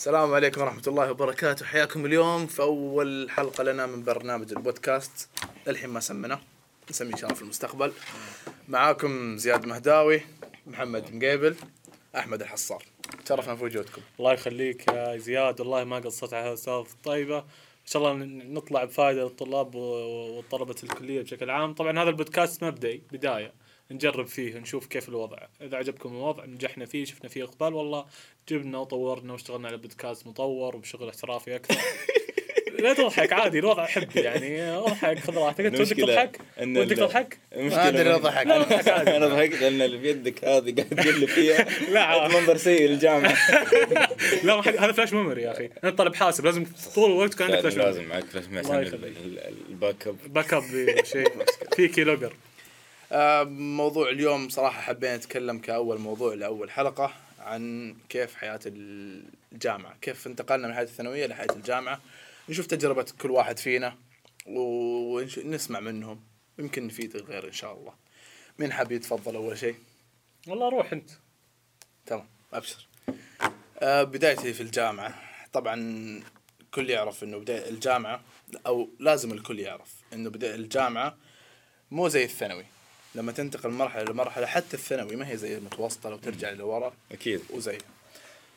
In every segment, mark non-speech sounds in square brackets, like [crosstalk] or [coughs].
السلام عليكم ورحمة الله وبركاته. حياكم اليوم في أول حلقة لنا من برنامج البودكاست. الحين ما سمنا نسميه إن شاء الله في المستقبل. معاكم زياد مهداوي محمد مقيبل أحمد الحصار. تشرفنا في وجودكم. الله يخليك يا زياد والله ما قصرت على الاستاذ طيبه إن شاء الله نطلع بفائده للطلاب و- وطلبة الكلية بشكل عام. طبعا هذا البودكاست مبدئي بداية. نجرب فيه نشوف كيف الوضع. إذا عجبكم الوضع نجحنا فيه شفنا فيه إقبال والله جبنا وطورنا واشتغلنا على بودكاست مطور وبشغل احترافي أكثر. [laughs] لا تضحك عادي الوضع حب يعني. اضحك خذ راحتك. أنت ودك تضحك؟ ودك تضحك؟ أدري من- لو ضحك. أنا ضحكت لأن اللي بيدك هذه قاعد تقلب فيها. [laughs] لا. منظر سيء للجامعه [laughs] لا ما حد- هذا flash memory يا أخي. انت طالب حاسب لازم طول الوقت كان عندك فلاش لازم معك فلاش ال- ال backup. back up شيء. في keylogger آه، موضوع اليوم صراحة حبينا نتكلم كأول موضوع لأول حلقة عن كيف حياة الجامعة كيف انتقلنا من حياة الثانوية لحياة الجامعة. نشوف تجربة كل واحد فينا ونسمع منهم. يمكن نفيد الغير إن شاء الله. مين حاب يتفضل أول شيء؟ والله روح أنت. تمام أبشر. آه، بدايتي في الجامعة. طبعا الكل يعرف إنه بداية الجامعة أو لازم الكل يعرف إنه بداية الجامعة مو زي الثانوي. لما تنتقل من مرحلة لمرحلة حتى الثانوي ما هي زي المتوسطة لو ترجع لورا أكيد. وزيها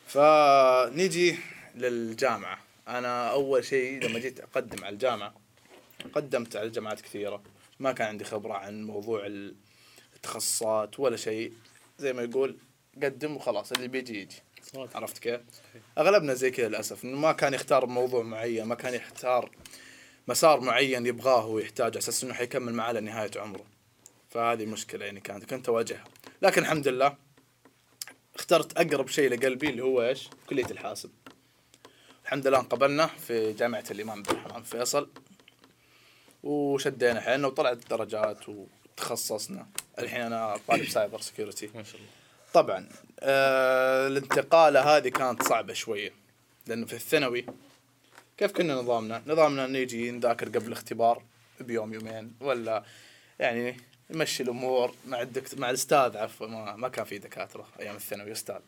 فنيجي للجامعة. أنا أول شيء لما جيت أقدم على الجامعة قدمت على جامعات كثيرة. ما كان عندي خبرة عن موضوع التخصصات ولا شيء. زي ما يقول قدم وخلاص اللي بيجي يجي. صراحة. عرفت كيف؟ أغلبنا زي كذا للأسف. انه ما كان يختار موضوع معين ما كان يختار مسار معين يبغاه ويحتاجه. على أساس إنه حيكمل معاه لنهاية عمره. فهذه مشكلة يعني كانت كنت أواجهها. لكن الحمد لله اخترت أقرب شيء لقلبي اللي هو إيش؟ كلية الحاسب. الحمد لله انقبلنا في جامعة الإمام عبد الرحمن فيصل وشدينا حيلنا وطلعت درجات وتخصصنا. الحين أنا طالب cyber security ما شاء الله. طبعا آه الانتقالة هذه كانت صعبة شوية. لأنه في الثانوي كيف كنا نظامنا؟ نظامنا نيجي نذاكر قبل الاختبار بيوم يومين ولا يعني نمشي الأمور مع الدكتور مع الأستاذ عفوا ما, ما كان في دكاترة أيام الثانوي أستاذ.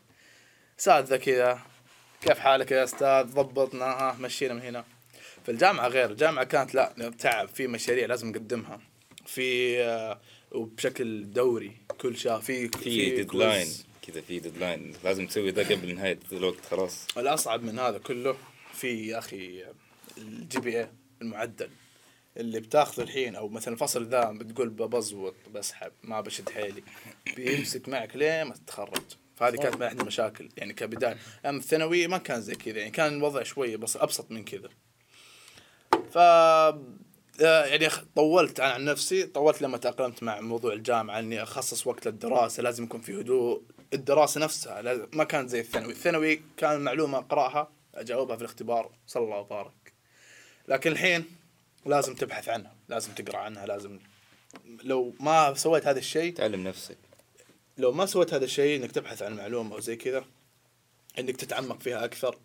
ذا كذا. كيف حالك يا أستاذ؟ ضبطنا. ها مشينا من هنا. في الجامعة غير. الجامعة كانت لا تعب. في مشاريع لازم نقدمها. في آه وبشكل دوري كل شهر في في deadline. كذا في deadline لازم تسوي ذا قبل نهاية الوقت خلاص. الأصعب من هذا كله في يا أخي ال GPA المعدل. اللي بتاخذه الحين أو مثلا الفصل ذا بتقول ببزوط بسحب ما بشد حيلي. بيمسك معك لين ما تتخرج. فهذه كانت من أحد المشاكل يعني كبداية. أما الثانوي ما كان زي كذا يعني كان الوضع شوية بس أبسط من كذا. ف آه، يعني طولت عن نفسي طولت لما تأقلمت مع موضوع الجامعة إني أخصص وقت للدراسة لازم يكون في هدوء. الدراسة نفسها ما كانت زي الثانوي. الثانوي كان معلومة أقرأها أجاوبها في الاختبار صلى الله وبارك. لكن الحين لازم تبحث عنها لازم تقرأ عنها لازم لو ما سويت هذا الشيء تعلم نفسك. لو ما سويت هذا الشيء إنك تبحث عن معلومة أو زي كذا إنك تتعمق فيها أكثر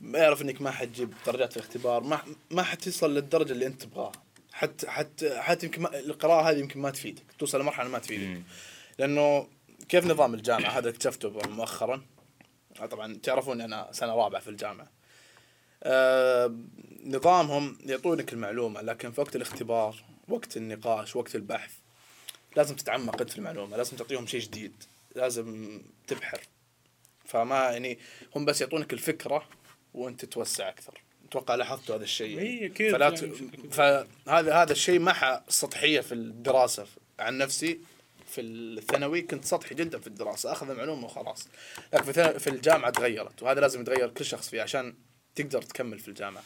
ما يعرف إنك ما حتجيب درجات في الاختبار ما ما حتصل للدرجة اللي أنت تبغاها. حتى حتى حتى يمكن ما القراءة هذه يمكن ما تفيدك توصل لمرحلة ما تفيدك. لأنه كيف نظام الجامعة؟ هذا اكتشفته مؤخرا. طبعا تعرفون أنا سنة رابعة في الجامعة. نظامهم يعطونك المعلومة لكن في وقت الاختبار وقت النقاش وقت البحث لازم تتعمق انت في المعلومة لازم تعطيهم شيء جديد لازم تبحر. فما يعني هم بس يعطونك الفكرة وانت توسع أكثر. أتوقع لاحظتوا هذا الشيء. إي، أكيد فلا يعني ت... فهذا هذا الشيء محى السطحيه في الدراسة. عن نفسي في الثانوي كنت سطحي جدا في الدراسة أخذ المعلومه وخلاص. لكن في الجامعة تغيرت وهذا لازم يتغير كل شخص فيه عشان تقدر تكمل في الجامعة.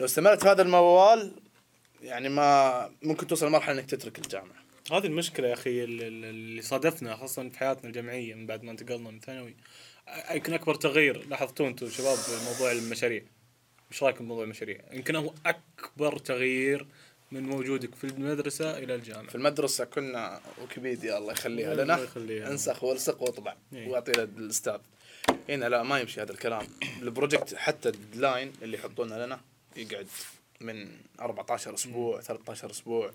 لو استمرت في هذا الموال يعني ما ممكن توصل لمرحلة إنك تترك الجامعة. هذه المشكلة يا ال- اللي صادفنا خاصة في حياتنا الجامعية من بعد ما انتقلنا من ثانوي. يمكن أكبر تغيير لاحظتوه أنتم شباب موضوع المشاريع. وش رايكم بموضوع المشاريع؟ يمكن هو أكبر تغيير من وجودك في المدرسة إلى الجامعة. في المدرسة كنا ويكيبيديا الله يخليها الله لنا. يخليها. انسخ والصق واطبع إيه. واعطي للاستاذ هنا لا ما يمشي هذا الكلام ال project حتى ال deadline اللي يحطونه لنا يقعد من 14 أسبوع 13 أسبوع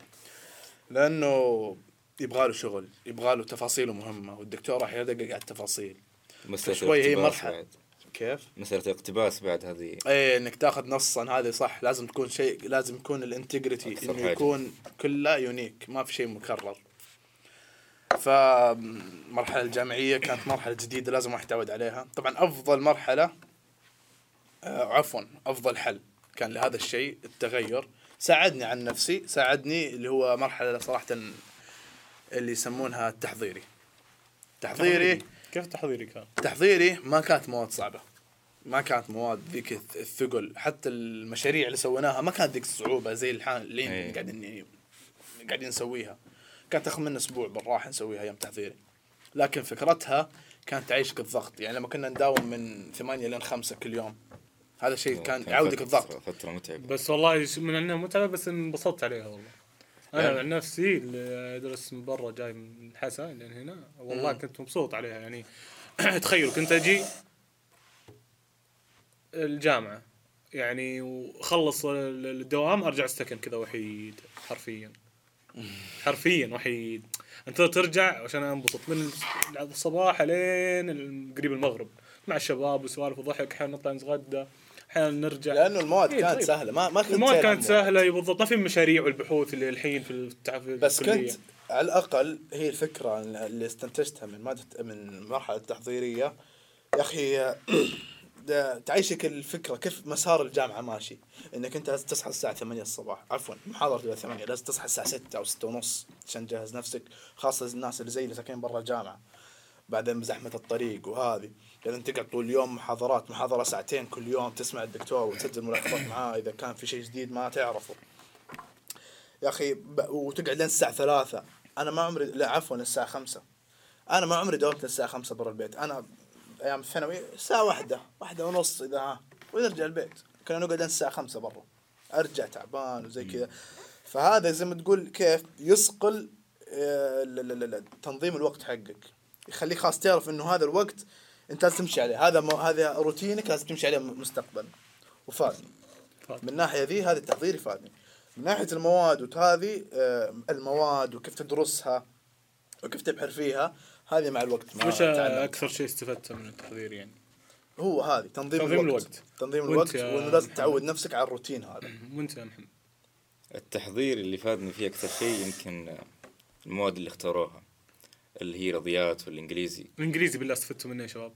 لأنه يبغى له شغل يبغى له تفاصيله مهمة والدكتور راح يدقق على التفاصيل مسألة شوي هي. بعد. كيف؟ مسألة الاقتباس بعد هذه إيه إنك تاخذ نصا هذه صح لازم تكون شيء لازم يكون الانتجريتي إنه. يكون كله يونيك ما في شيء مكرر فالمرحلة الجامعية كانت مرحلة جديدة لازم واحد يتعود عليها. طبعا أفضل مرحلة آه، عفوا أفضل حل كان لهذا الشيء التغير. ساعدني عن نفسي ساعدني اللي هو مرحلة صراحة اللي يسمونها التحضيري. تحضيري كيف تحضيري كان؟ تحضيري ما كانت مواد صعبة. ما كانت مواد ذيك الث- الثقل حتى المشاريع اللي سويناها ما كانت ذيك الصعوبة زي الحين اللي إيه. قاعدين قاعدين نسويها. كانت تاخذ منا أسبوع بالراحة نسويها أيام تحضيري. لكن فكرتها كانت تعيشك الضغط. يعني لما كنا نداوم من ثمانية لين خمسة كل يوم هذا شيء كان يعودك الضغط. فترة متعبة. بس والله من انها متعبة بس انبسطت عليها والله. أنا يعني- عن نفسي اللي أدرس من برا جاي من حسا لين هنا والله مم. كنت مبسوط عليها. يعني [clears throat] تخيل كنت أجي الجامعة يعني وخلص ال- الدوام أرجع السكن كذا وحيد حرفيا. حرفيا وحيد أنت ترجع عشان أنبسط من الصباح لين قريب المغرب مع الشباب وسوالف وضحك أحيانا نطلع نتغدى أحيانا نرجع لأنه المواد إيه، كانت طيب. سهلة ما ما كنت المواد كانت. سهلة بالضبط ما في مشاريع والبحوث اللي الحين في التع... في بس الكلية. كنت على الأقل هي الفكرة اللي استنتجتها من ماده من المرحله التحضيريه يا أخي تعيشك الفكرة كيف مسار الجامعة ماشي. إنك أنت لازم تصحى الساعة 8 الصباح. عفوا محاضرة تبقى 8 لازم تصحى الساعة 6 أو 6 ونص عشان تجهز نفسك خاصة الناس اللي زي اللي ساكنين برا الجامعة. بعدين بزحمة الطريق وهذه. لازم تقعد طول اليوم محاضرات محاضرة ساعتين كل يوم تسمع الدكتور وتسجل ملاحظات معاه. إذا كان في شيء جديد ما تعرفه. يا أخي ب... وتقعد لين الساعة ثلاثة. أنا ما عمري لا عفوا الساعة خمسة. أنا ما عمري داومت الساعة خمسة برا البيت. أنا أيام الثانوي الساعة واحدة واحدة ونص إذا ها. ونرجع البيت. كنا نقعد الساعة خمسة برا. أرجع تعبان وزي كذا. فهذا زي ما تقول كيف يصقل آه، تنظيم الوقت حقك. يخليك خلاص تعرف إنه هذا الوقت أنت لازم تمشي عليه. هذا مو هذا روتينك لازم تمشي عليه مستقبلا. وفادني. فادني. من الناحيه ذي هذا التحضير يفادني. من ناحية المواد وهذه آه، المواد وكيف تدرسها وكيف تبحر فيها هذه مع الوقت ما وش. أكثر شيء استفدته من التحضير يعني؟ هو هذه تنظيم, تنظيم الوقت. الوقت. تنظيم الوقت وإنه لازم؟ تعود نفسك على الروتين هذا. وأنت يا محمد؟ التحضير اللي فادني فيه أكثر شيء يمكن المواد اللي اختاروها اللي هي رياضيات والإنجليزي. الإنجليزي بالله استفدتوا منه يا شباب؟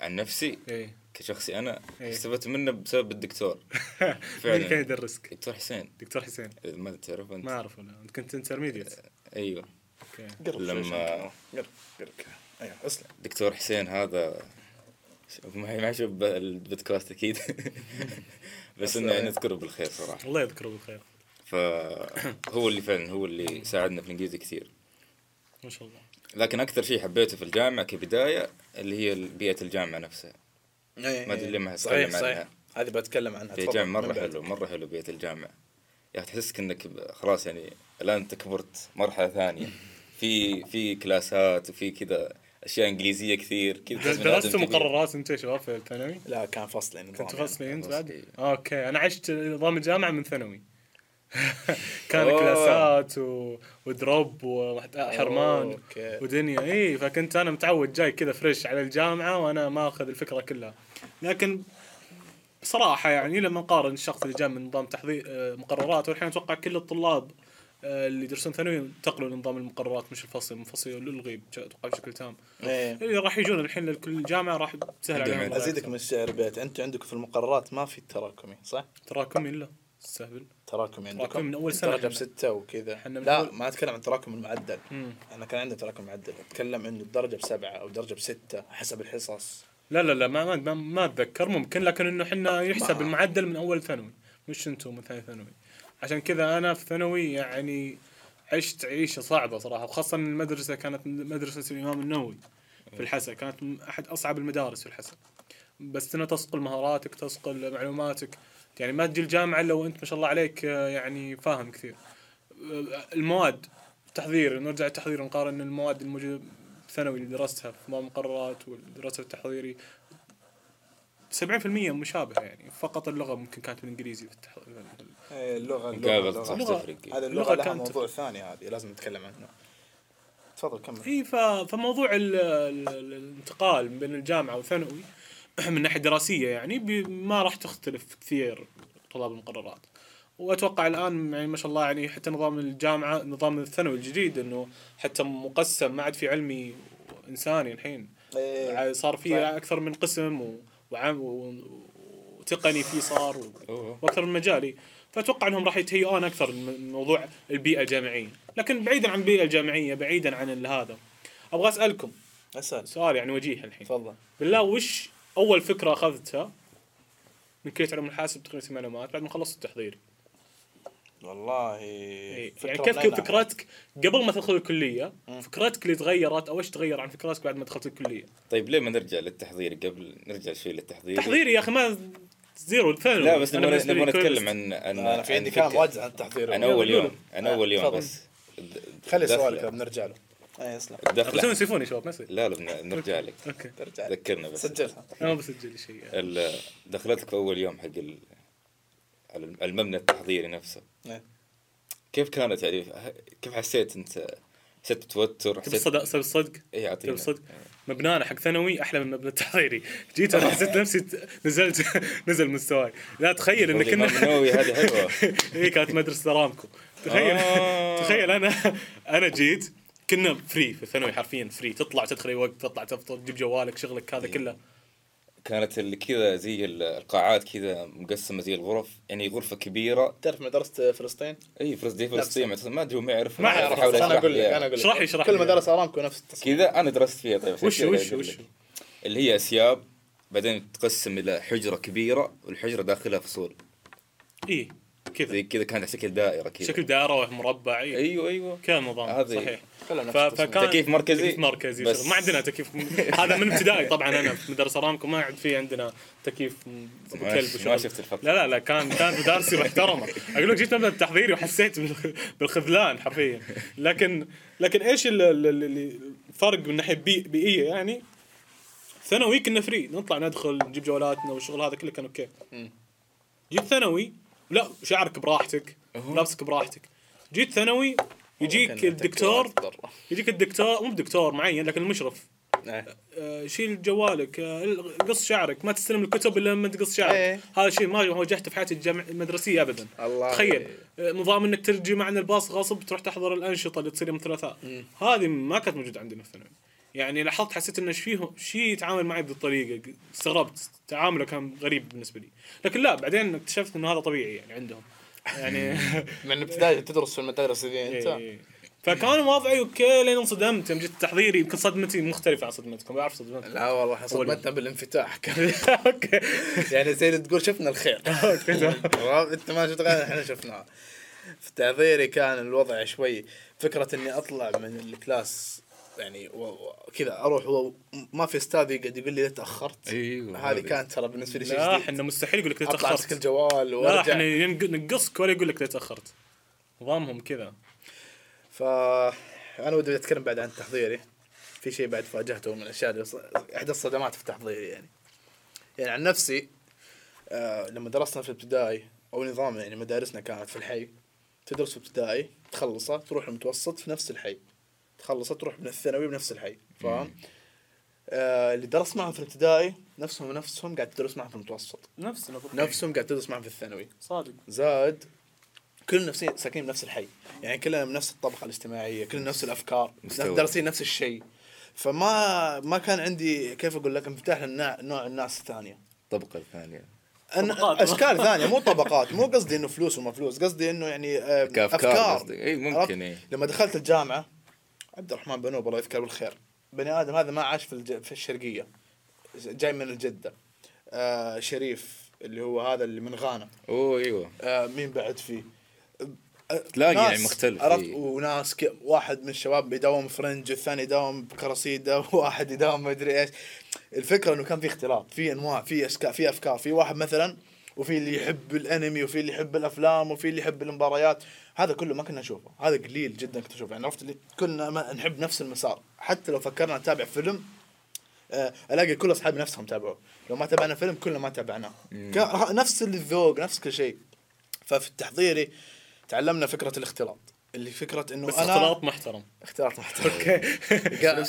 عن نفسي؟ إيه. كشخصي أنا؟ إيه. استفدت منه بسبب الدكتور. [laughs] مين كان فعلا يدرسك؟ دكتور حسين. دكتور حسين. ما تعرف أنت؟ ما اعرف ولا أنت كنت intermediate. okay قرب لما- قرب قرب كذا. أيوه أسلم. دكتور حسين هذا ما ما يشوف البودكاست أكيد. [laughs] بس انه يعني اذكره بالخير صراحة. الله يذكره بالخير. فهو اللي فعلا هو اللي ساعدنا في الإنجليزي كثير. ما شاء الله. لكن أكثر شيء حبيته في الجامعة كبداية اللي هي بيئة الجامعة نفسها. ما أدري ليه ما صحيح صحيح. عنها. هذه بتكلم عنها. في تفضل، جامعه من مره. حلو مرة حلو بيئة الجامعة. يا أخي تحسك إنك خلاص يعني الآن انت كبرت مرحلة ثانية. في في كلاسات وفي كذا أشياء إنجليزية كثير كذا تحس بني آدم درست كبير. مقررات أنت يا شباب في الثانوي؟ لا كان فصلين كنت نظام فصلي انت فصلي. بعد؟ أوكي أنا عشت نظام الجامعة من ثانوي [laughs] كان أوه. كلاسات و... ودروب وحرمان okay. ودنيا إي فكنت أنا متعود جاي كذا fresh على الجامعة وأنا ماخذ الفكرة كلها لكن بصراحة يعني لما نقارن الشخص اللي جاء من نظام تحضير آه، مقررات والحين أتوقع كل الطلاب آه، اللي يدرسون ثانوي انتقلوا لنظام المقررات مش الفصل. المنفصل الغي أتوقع بشكل تام. إيه. اللي راح يجون الحين لكل الجامعة راح تسهل عليهم أزيدك من الشعر بيت. أنتم عندكم في المقررات ما في تراكمي صح؟ تراكمي لا تستهبل. تراكمي عندكم؟ تراكمي من سنة درجه إحنا. بستة وكذا. لا أول- ما أتكلم عن تراكم المعدل. مم. أنا كان عندي تراكم معدل. أتكلم إنه الدرجة بسبعة أو درجة بستة حسب الحصص. لا لا لا ما ما ما, ما أتذكر. ممكن لكن إنه إحنا يحسب ما- المعدل من أول ثانوي. مش أنتم من ثاني ثانوي. عشان كذا أنا في ثانوي يعني عشت عيشة صعبة صراحة وخاصة إن المدرسة كانت مدرسة الإمام النووي في الحسا كانت أحد أصعب المدارس في الحسا. بس انها تصقل مهاراتك تصقل معلوماتك يعني ما تجي الجامعة إلا وأنت ما شاء الله عليك يعني فاهم كثير. المواد تحضير نرجع التحضير نقارن المواد الموجودة في ثانوي اللي درستها في المقررات والدراسة التحضيري 70% مشابهة يعني فقط اللغة ممكن كانت بالانجليزي في إيه، اللغة صح اللغة. تفرق هذا اللغة اللغة لها موضوع ثاني هذه لازم نتكلم عنه تفضل كمل إي ف... فموضوع ال... ال... الانتقال بين الجامعة وثانوي [clears throat] من ناحية دراسية يعني ما راح تختلف كثير طلاب المقررات وأتوقع الآن يعني ما شاء الله يعني حتى نظام الجامعة نظام الثانوي الجديد إنه حتى مقسم ما عاد في علمي إنساني الحين إيه. صار في صح. أكثر من قسم و- وعام و- وتقني فيه صار. وأكثر من مجالي فأتوقع إنهم راح يتهيئون أكثر من موضوع البيئة الجامعية. لكن بعيدا عن البيئة الجامعية بعيدا عن ال- هذا أبغى أسألكم أسأل. سؤال يعني وجيه الحين. تفضل. بالله وش أول فكرة أخذتها من كليه علوم الحاسب تقنيه المعلومات بعد ما خلصت التحضير؟ والله إيه. يعني كيف فكرتك قبل ما تدخل الكلية. فكرتك اللي تغيرت أو إيش تغير عن فكرتك بعد ما دخلت الكلية؟ طيب ليه ما نرجع للتحضير قبل؟ نرجع شوي للتحضير. تحضيري يا أخي ما zero ثانوي لا بس نبغى. نتكلم عن عن أنا في عن عندي كلام واجد عن التحضير. يلا أول. يوم عن أول يوم. بس. خلي. سؤالك بنرجع له. اي اسلم بتسوي الدخلة يسيفوني شباب ما يصير لا لا بن- نرجع لك. okay. ترجع ذكرنا بس. سجلها. أنا ما بسجل شيء ال- دخلتك في أول يوم حق ال- على المبنى التحضيري نفسه. إيه. كيف كانت يعني كيف حسيت أنت؟ حسيت بتوتر؟ حسيت الصدق تبي الصدق؟ اي تبي اعطينا الصدق مبنانا حق ثانوي أحلى من مبنى التحضيري جيت أنا حسيت نفسي نزلت نزل مستواي. لا تخيل ان كنا هذه حلوة. [laughs] هي كانت مدرسة ارامكو تخيل آه. تخيل أنا أنا جيت كنا free في الثانوي حرفيا free تطلع تدخل أي وقت تطلع تفطر تجيب جوالك شغلك هذا إيه. كله. كانت اللي كذا زي ال- القاعات كذا مقسمة زي الغرف يعني غرفة كبيرة. تعرف مدرسة فلسطين؟ إي فلسطين دي فلسطين ما أدري هو ما يعرف ما. أحاول أنا أقول لك أنا أقول لك. اشرح لي- اشرح كل. مدارس ارامكو نفس التصميم. كذا أنا درست فيها. طيب وش وش وش. اللي هي اسياب بعدين تقسم إلى حجرة كبيرة والحجرة داخلها فصول. إي. كذا. زي كذا كانت على شكل دائرة كذا. شكل دائرة مربع اي أيوه أيوه. كذا النظام هذه- صحيح. فكان تكييف مركزي؟ تكييف مركزي بس- ما عندنا تكييف. هذا من ابتدائي طبعا أنا في مدرسة ارامكو ما عاد في عندنا تكييف كلب. ما شفت الفرق. لا لا لا كان كان مدارسي محترمة. أقول لك جيت مبدأ التحضيري وحسيت بال- بالخذلان حرفيا. لكن لكن إيش ال- ال- ال- الفرق من ناحية بي بيئية يعني؟ ثانوي كنا free. نطلع ندخل نجيب جوالاتنا والشغل هذا كله كان okay. جيت ثانوي لا شعرك براحتك لابسك براحتك. جيت ثانوي يجيك الدكتور. يجيك الدكتور مو بدكتور معين لكن المشرف. إيه. آه، شيل جوالك آه، قص شعرك. ما تستلم الكتب إلا لما تقص شعرك. إيه. هذا شيء ما واجهته في حياتي الجامع المدرسية ابدا. الله تخيل. آه، نظام إنك تجي معنا الباص غصب تروح تحضر الأنشطة اللي تصير يوم الثلاثاء. هذه ما كانت موجودة عندنا في الثانوي يعني لاحظت حسيت إنه فيه؟ شيء يتعامل معي بهذه الطريقة استغربت. تعامله كان غريب بالنسبة لي. لكن لا بعدين اكتشفت إنه هذا طبيعي يعني عندهم. يعني [laughs] من ابتدائي تدرس في المدارس ذي أنت. إيه. فكان وضعي OK لين انصدمت. يوم جيت التحضيري يمكن صدمتي مختلفة عن صدمتكم. بعرف صدمتكم. لا والله صدمتنا بالانفتاح. كان [laughs] OK. [laughs] يعني زي اللي تقول شفنا الخير. أنت ما شفت غير إحنا شفناه في التحضيري كان الوضع شوي فكرة إني أطلع من الكلاس يعني كذا أروح ما في أستاذ يقعد يقول لي ليه تأخرت. أيوه هذه كانت ترى بالنسبة لي شيء لا إحنا مستحيل يقول لك ليه أطلع أمسك تاخرت الجوال لا وأرجع. إحنا ينق- نقصك ولا يقول لك ليه تأخرت. نظامهم كذا. ف أنا ودي أتكلم بعد عن تحضيري. في شيء بعد فاجهته من الأشياء اللي إحدى الصدمات في تحضيري يعني. يعني عن نفسي آه لما درسنا في الابتدائي أو نظام يعني مدارسنا كانت في الحي تدرس في ابتدائي تخلصه تروح المتوسط في نفس الحي. تخلصه تروح من الثانوي بنفس الحي فاهم؟ آه اللي درس معهم في الابتدائي نفسهم نفسهم قاعد تدرس معهم في المتوسط نفسنا نفسهم قاعد تدرس معهم في الثانوي صادق زاد كلنا نفسين ساكنين بنفس الحي يعني كلنا من نفس الطبقة الاجتماعية كلنا نفس الأفكار مستوى. دارسين نفس الشيء فما ما كان عندي كيف أقول لك انفتاح للنوع نوع الناس الثانية الطبقه الثانية أن طبقات. أشكال ثانية مو طبقات مو قصدي إنه فلوس وما فلوس قصدي إنه يعني آه، كأفكار أفكار قصدك. إي، ممكن، عرفت؟ إي. لما دخلت الجامعة عبد الرحمن بنوب الله يذكره بالخير. بني آدم هذا ما عاش في الج... في الشرقية جاي من الجدة. آه شريف اللي هو هذا اللي من غانا. أوه أيوه. آه مين بعد فيه؟ آه، تلاقي يعني مختلف، عرفت؟ إيه. وناس ك... واحد من الشباب يداوم فرنج الثاني يداوم بكراسيدا [laughs] واحد يداوم ما أدري إيش. الفكرة إنه كان في اختلاط في أنواع في اشكال في أفكار. في واحد مثلا وفي اللي يحب الأنمي وفي اللي يحب الأفلام وفي اللي يحب المباريات. هذا كله ما كنا نشوفه. هذا قليل جدا كنت أشوفه. يعني عرفت اللي كنا ما نحب نفس المسار. حتى لو فكرنا نتابع فيلم آه، ألاقي كل أصحابي نفسهم تابعوه. لو ما تابعنا فيلم كلنا ما تابعناه. نفس الذوق نفس كل شيء. ففي التحضيري تعلمنا فكرة الاختلاط. اللي فكرة إنه بس أنا اختلاط محترم. اختلاط محترم. OK.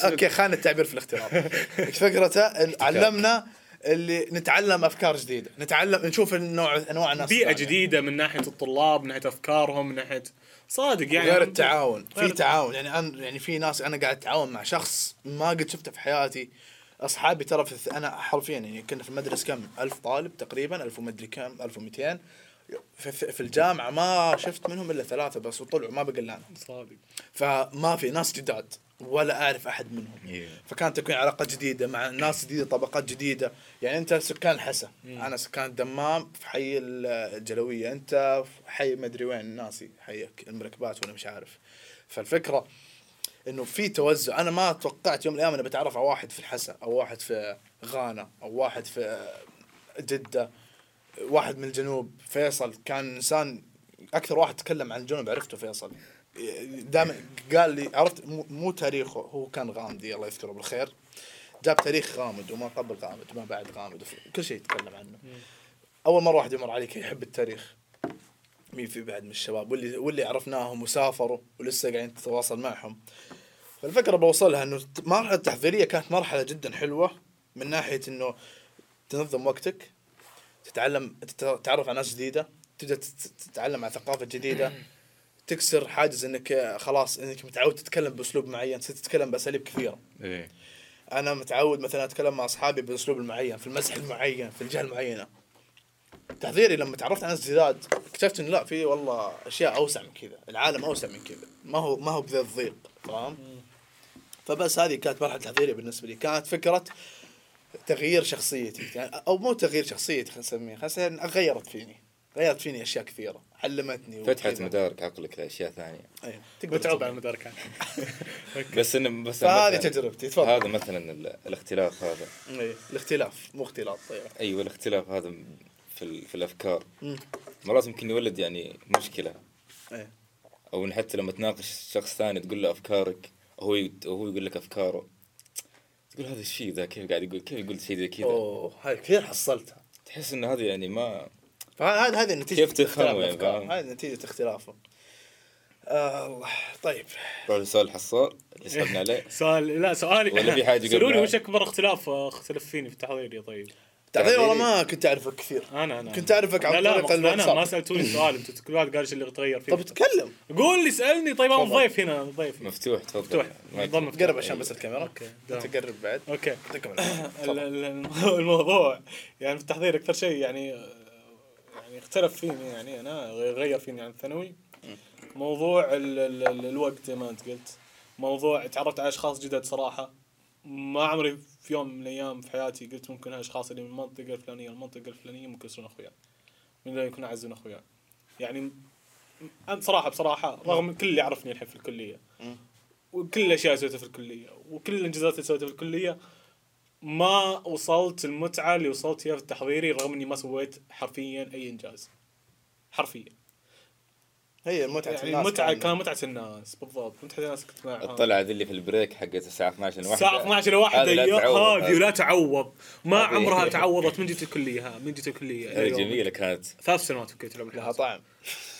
[laughs] OK خان التعبير في الاختلاط. [laughs] فكرته علمنا اللي نتعلم أفكار جديدة نتعلم نشوف النوع أنواع الناس بيئة الثانية. جديدة من ناحية الطلاب من ناحية أفكارهم من ناحية صادق يعني. غير التعاون في تعاون. يعني أنا يعني في ناس أنا قاعد أتعاون مع شخص ما قد شفته في حياتي. أصحابي ترى في أنا حرفيا يعني كنا في المدرسة كم؟ 1000 طالب تقريبا 1000 ومدري كم 1200 في, في في الجامعة ما شفت منهم إلا ثلاثة بس وطلعوا ما بقى إلا أنا. صادق. فما في ناس جداد. ولا أعرف أحد منهم. إيه. فكانت تكون علاقات جديدة مع ناس جديدة طبقات جديدة. يعني أنت سكان الحسا أنا سكان الدمام في حي الجلوية. أنت في حي مدري وين ناسي. حيك المركبات ولا مش عارف. فالفكرة إنه في توزع. أنا ما توقعت يوم من الأيام إني بتعرف على واحد في الحسا أو واحد في غانا أو واحد في جدة واحد من الجنوب. فيصل كان إنسان أكثر واحد تكلم عن الجنوب عرفته فيصل. دائما قال لي عرفت مو- تاريخه هو كان غامدي الله يذكره بالخير. جاب تاريخ غامض وما قبل غامض وما بعد غامض وف- كل شيء يتكلم عنه. أول مرة واحد يمر عليك يحب التاريخ. مين في بعد من الشباب؟ واللي واللي عرفناهم وسافروا ولسه قاعدين تتواصل معهم. فالفكرة بوصلها إنه المرحله التحضيرية كانت مرحلة جدا حلوة من ناحية إنه تنظم وقتك تتعلم تتعرف على ناس جديدة تبدأ تت- تتعلم عن ثقافة جديدة. تكسر حاجز إنك خلاص إنك متعود تتكلم بأسلوب معين تتكلم بأساليب كثيرة. إيه. أنا متعود مثلا أتكلم مع أصحابي بالاسلوب المعين في المزح المعين في الجهة المعينة. تحضيري لما تعرفت على ناس جداد اكتشفت انه لا في والله أشياء أوسع من كذا العالم أوسع من كذا. ما هو ما هو بذا الضيق فاهم فبس هذه كانت مرحلة تحضيريه بالنسبة لي. كانت فكرة تغيير شخصيتي. يعني أو مو تغيير شخصيتي خلينا نسميها خلينا غيرت فيني. غيرت فيني أشياء كثيرة. علمتني فتحت. مدارك عقلك لأشياء ثانية أيوة. تقدر تسوي. على المداركات [laughs] بس انه بس فهذه مثلاً- تجربتي تفضل هذا مثلا ال- الاختلاف هذا إيه. الاختلاف مو اختلاط طيب أيوه الاختلاف هذا في ال- في الأفكار. مرات ممكن يولد يعني مشكلة إيه أو إن حتى لما تناقش شخص ثاني تقول له أفكارك وهو يد- وهو يقول لك أفكاره تقول هذا الشيء ذا كيف قاعد يقول كيف يقول شيء زي كذا أوه هاي كثير حصلتها تحس إن هذا يعني ما فهذه هذه نتيجة كيف اختلاف يعني،؟ هذه نتيجة اختلافه. آه الله طيب. روح لسؤال الحصار اللي سحبنا عليه. [laughs] سؤال لا سؤالي. ولا في حاجة سألوني قبلها؟ وش أكبر اختلاف آه، اختلف فيني في التحضير يا طيب؟ تعطيه والله تعطيني. ما كنت أعرفك كثير. أنا أنا كنت أعرفك عن لا لا طريق مقصد أنا الواتساب. ما سألتوني سؤال. أنتم كل واحد قال إيش اللي تغير فيه. طب تكلم. قول لي اسالني طيب أنا. ضيف هنا ضيف مفتوح تفضل. مفتوح. قرب عشان بس الكاميرا. أوكي. تقرب بعد. أوكي. تكمل [coughs] ال- تفضل. ال- الم- الموضوع يعني في التحضير أكثر شيء يعني اختلف فيني يعني أنا غير فيني عن الثانوي. موضوع ال ال ال الوقت زي ما أنت قلت. موضوع تعرفت على أشخاص جدد صراحة. ما عمري في يوم من الأيام في حياتي قلت ممكن هالاشخاص اللي من المنطقة الفلانية المنطقة الفلانية ممكن يصيرون أخويا. من اللي يكون اعز من أخويا. يعني أنا صراحة بصراحة رغم كل اللي يعرفني الحين في الكلية. وكل الأشياء اللي سويتها في الكلية وكل الإنجازات اللي سويتها في الكلية ما وصلت المتعة اللي وصلت فيها في التحضيري رغم إني ما سويت حرفيا أي إنجاز. حرفيا. هي متعة يعني الناس المتعه كان- متعة الناس بالضبط. متعة الناس كنت معها [laughs] الطلعة ذي اللي في البريك حقت الساعة 12 لواحدة الساعة 12 لواحدة هذه لا تعوض. ما عمرها [laughs] تعوضت من جيت الكلية ها من جيت الكلية. هذه. جميلة كانت. ثلاث سنوات كلية العلوم لها. طعم.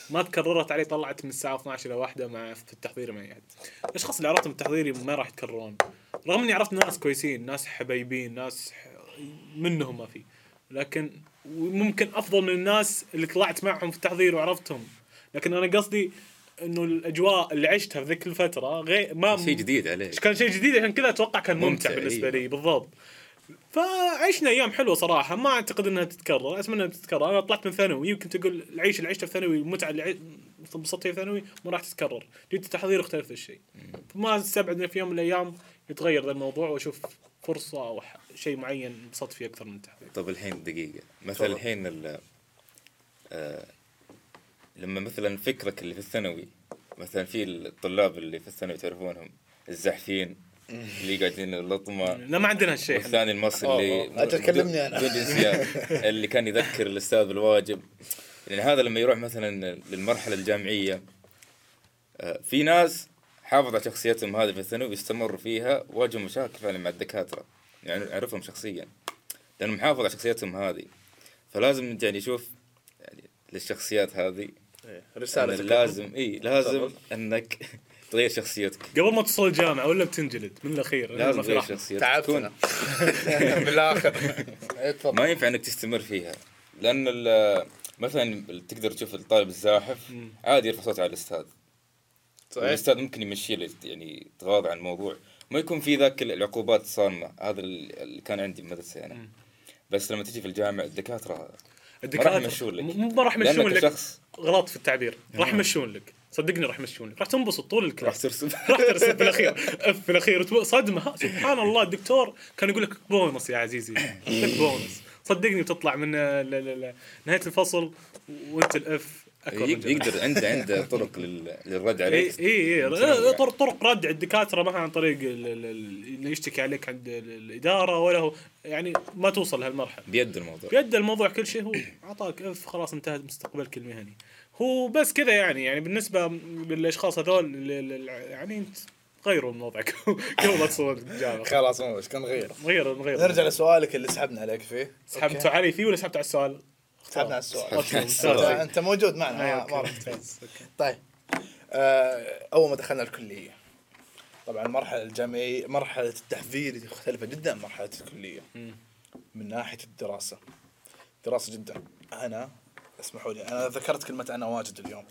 ما تكررت علي طلعت من الساعة 12 إلى واحدة مع في التحضير معي. أحد الأشخاص اللي عرفتهم التحضيري ما راح يتكررون. رغم إني عرفت ناس كويسين ناس حبايبين ناس ح- منهم ما في. لكن ممكن أفضل من الناس اللي طلعت معهم في التحضير وعرفتهم. لكن أنا قصدي إنه الأجواء اللي عشتها في ذيك الفترة غير ما شيء جديد عليه كان شيء جديد عشان كذا أتوقع كان ممتع, ممتع، بالنسبة إيه. لي بالضبط. فعشنا أيام حلوة صراحة ما أعتقد إنها تتكرر أتمنى إنها تتكرر. أنا طلعت من ثانوي يمكن تقول العيش اللي عشته في ثانوي المتعة اللي عي- انبسطت فيها في ثانوي ما راح تتكرر. جيت التحضير اختلف الشيء. فما استبعد انه في يوم من الأيام يتغير ذا الموضوع وأشوف فرصة أو شيء معين انبسطت فيه أكثر من التحضير طب الحين دقيقة مثلا. الحين ال- آه لما مثلا فكرك اللي في الثانوي مثلا في الطلاب اللي في الثانوي تعرفونهم الزحفين اللي قاعدين اللطمة لا ما عندنا هالشيء. والثاني المصري اللي أوه، أجل كلمني أنا. بدون جنسيات اللي كان يذكر الأستاذ بالواجب يعني هذا لما يروح مثلا للمرحلة الجامعية آه، في ناس حافظ على شخصيتهم هذه في الثانوي واستمروا فيها واجهوا مشاكل فعلا مع الدكاترة يعني أعرفهم شخصيا لأنه محافظ على شخصيتهم هذه. فلازم يعني يشوف يعني للشخصيات هذه إيه، أن رسالة لازم إي لازم. إنك تغير شخصيتك. قبل ما توصل الجامعة ولا بتنجلد؟ من الأخير لازم تغير. شخصيتك. تعبتنا تكون بالاخر [laughs] [laughs] إيه، ما ينفع إنك تستمر فيها. لأن مثلا تقدر تشوف الطالب الزاحف. عادي يرفع صوته على الأستاذ. صحيح الاستاذ ممكن يمشي يعني يتغاضى عن الموضوع. ما يكون في ذاك العقوبات الصارمة هذا اللي كان عندي بمدرسة أنا. مم. بس لما تجي في الجامعة الدكاترة الدكاترة يمشون لك. م- ما راح يمشون لك. شخص غلط في التعبير. راح يمشون لك. صدقني راح يمشون لك. راح تنبسط طول راح الكلاس ترسم [laughs] راح ترسم في الأخير. في الأخير. صدمة. سبحان الله الدكتور كان يقول لك بونص يا عزيزي. لك بونص. صدقني بتطلع من آه، نهاية الفصل وانت الأف. يقدر عنده عنده طرق لل- للرد عليك اي اي. طرق ردع الدكاترة ما عن طريق ال- ال- ال- اللي يشتكي عليك عند ال- الإدارة ولا هو يعني ما توصل لهالمرحله بيد الموضوع. بيد الموضوع كل شيء هو أعطاك إف خلاص انتهت مستقبلك المهني هو بس كذا يعني يعني بالنسبة للأشخاص هذول يعني أنت غيروا من وضعك. [laughs] قبل لا تصور الجامعة خلاص مو مشكلة نغير. غير غير نرجع لسؤالك اللي سحبنا عليك فيه. سحبتوا علي فيه ولا سحبت على السؤال؟ سحبنا على السؤال. انت أنت موجود معنا. أيوة، ما-. ممتاز، أوكي. طيب. آه، أول ما دخلنا الكلية طبعا المرحله الجامعيه مرحلة التحضير مختلفة جدا عن مرحلة الكلية. من ناحية الدراسة. دراسة جدا. أنا اسمحوا لي أنا ذكرت كلمة أنا واجد اليوم.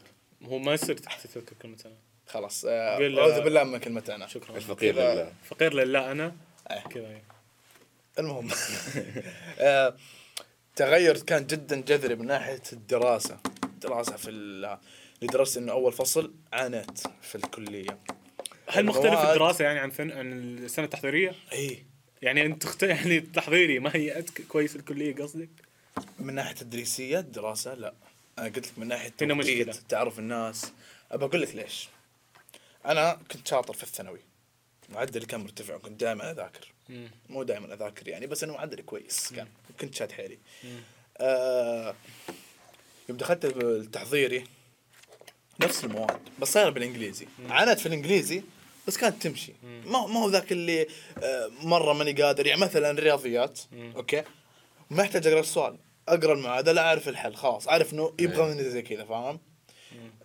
هو ما يصير تحت تذكر كلمة أنا. خلاص. آه، أعوذ بالله من كلمة أنا. شكرا. الفقير لله. فقير لله أنا. إيه. كذا يعني. المهم. [laughs] آه، تغير كان جدا جذري من ناحية الدراسة. الدراسة في درست إنه أول فصل عانيت في الكلية. هل مختلف المواد- الدراسة يعني عن فن عن السنة التحضيرية؟ إي. يعني أنت تخت... يعني التحضيري ما هي أتك... كويس الكلية قصدك؟ من ناحية التدريسيه الدراسة لا. أنا قلت لك من ناحية هنا مشكلة. تعرف الناس. أبى أقول لك ليش. أنا كنت شاطر في الثانوي. معدلي كان مرتفع وكنت دائما أذاكر. مم. مو دائما أذاكر يعني بس أنا معدلي كويس كان. كنت شاد حيلي. آه يوم دخلت التحضيري نفس المواد بس صايرة بالإنجليزي. عانيت في الإنجليزي بس كانت تمشي. ما ما هو ذاك اللي آه مرة ماني قادر. يعني مثلا رياضيات مم. أوكي؟ ما يحتاج أقرأ السؤال. أقرأ المعادلة أعرف الحل خلاص. أعرف إنه يبغى مني زي كذا فاهم؟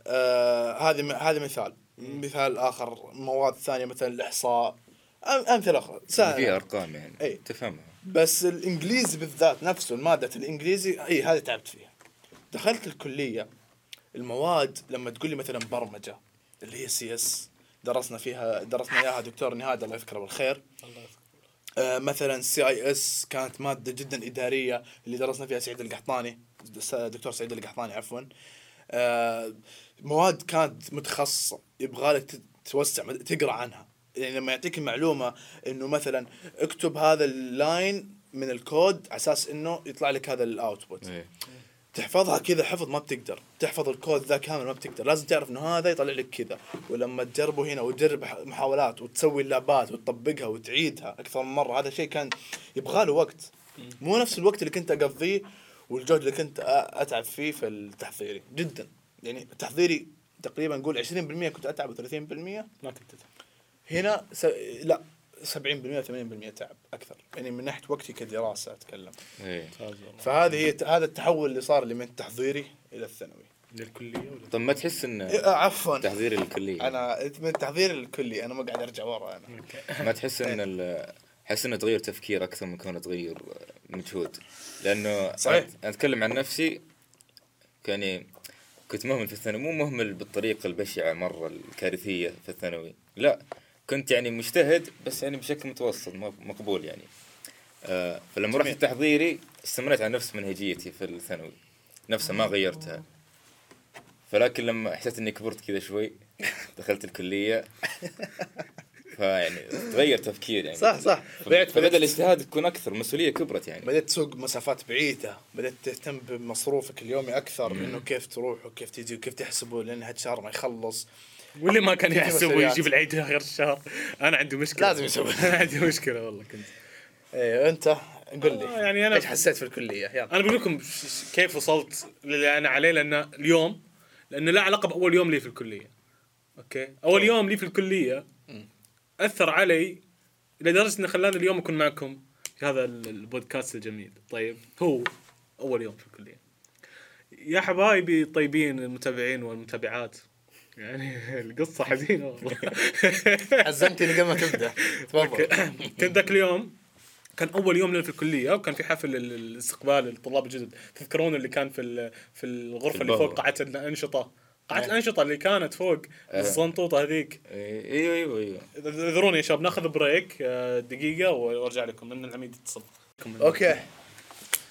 آه هذه مثال. مثال آخر مواد ثانية مثلا الإحصاء أم- أمثلة أخرى. سهلة. فيها أرقام يعني أي. تفهمها. بس الإنجليزي بالذات نفسه المادة الإنجليزي إي هذه تعبت فيها. دخلت الكلية المواد لما تقول لي مثلا برمجة اللي هي CS درسنا فيها درسنا إياها دكتور نهاد الله يذكره بالخير. الله يذكره. آه مثلا CIS كانت مادة جدا إدارية اللي درسنا فيها سعيد القحطاني دكتور سعيد القحطاني عفوا. آه مواد كانت متخصصة يبغى لك توسع تقرأ عنها. يعني لما يعطيك المعلومه إنه مثلا اكتب هذا ال line من الكود على أساس إنه يطلع لك هذا ال output إيه. تحفظها كذا حفظ ما بتقدر. تحفظ الكود ذا كامل ما بتقدر. لازم تعرف إنه هذا يطلع لك كذا. ولما تجربه هنا وتجرب محاولات وتسوي اللعبات وتطبقها وتعيدها أكثر من مرة هذا شيء كان يبغى له وقت. مو نفس الوقت اللي كنت أقضيه والجهد اللي كنت أتعب فيه في التحضيري. جدا. يعني التحضيري تقريبا نقول 20% كنت أتعب و30% ما كنت تتعب. هنا س... لا 70% 80% تعب أكثر يعني من ناحية وقتي كدراسة أتكلم إيه. ممتاز والله. فهذه هي هذا التحول اللي صار لي من التحضيري إلى الثانوي للكلية ولا؟ طب ما تحس إن إيه، آه، عفوا تحضير الكلية أنا من التحضير الكلي أنا ما قاعد أرجع ورا أنا ما تحس إن ال- احس انه تغير تفكير أكثر من كونه تغير مجهود لأنه صحيح. أتكلم عن نفسي كاني كنت مهمل في الثانوي مو مهمل بالطريقة البشعة مرة الكارثية في الثانوي. لا كنت يعني مجتهد بس يعني بشكل متوسط مقبول يعني. آه فلما رحت جميل. التحضيري استمريت على نفس منهجيتي في الثانوي. نفسها ما غيرتها. فلكن لما حسيت إني كبرت كذا شوي دخلت الكلية [laughs] فيعني تغير تفكير يعني. صح صح. بدأت فبدأ الاجتهاد يكون أكثر المسؤوليه كبرت يعني. بدأت تسوق مسافات بعيدة بدأت تهتم بمصروفك اليومي أكثر إنه كيف تروح وكيف تجي وكيف تحسبه لأن هالشهر ما يخلص. واللي ما كان في يحسب مسؤوليات. ويجيب العيد آخر الشهر. أنا عندي مشكلة. لازم يسوي. [laughs] أنا عندي مشكلة والله كنت. إيه أنت قل لي. آه، يعني أنا- إيش حسيت في الكلية؟ يلا. أنا بقول لكم كيف وصلت للي أنا عليه لأن اليوم لأنه لا علاقة بأول يوم لي في الكلية. أوكي؟ أول يوم لي في الكلية أثر علي لدرجة انه خلاني اليوم أكون معكم في هذا ال- البودكاست الجميل. طيب هو أول يوم في الكلية. يا حبايبي الطيبين المتابعين والمتابعات. يعني [laughs] القصة حزينة والله. [laughs] حزنتني قبل ما تبدأ. تفضل. [laughs] كنت ذاك اليوم كان أول يوم لنا في الكلية وكان في حفل ال- الاستقبال للطلاب الجدد. تذكرون اللي كان في ال- في الغرفة في اللي فوق. قاعه الأنشطة؟ قاعه إيه. الأنشطة اللي كانت فوق إيه. الزنطوطه هذيك. أيوه أيوه أيوه اعذروني يا شباب ناخذ break آه، دقيقة وارجع لكم لأن العميد يتصل OK.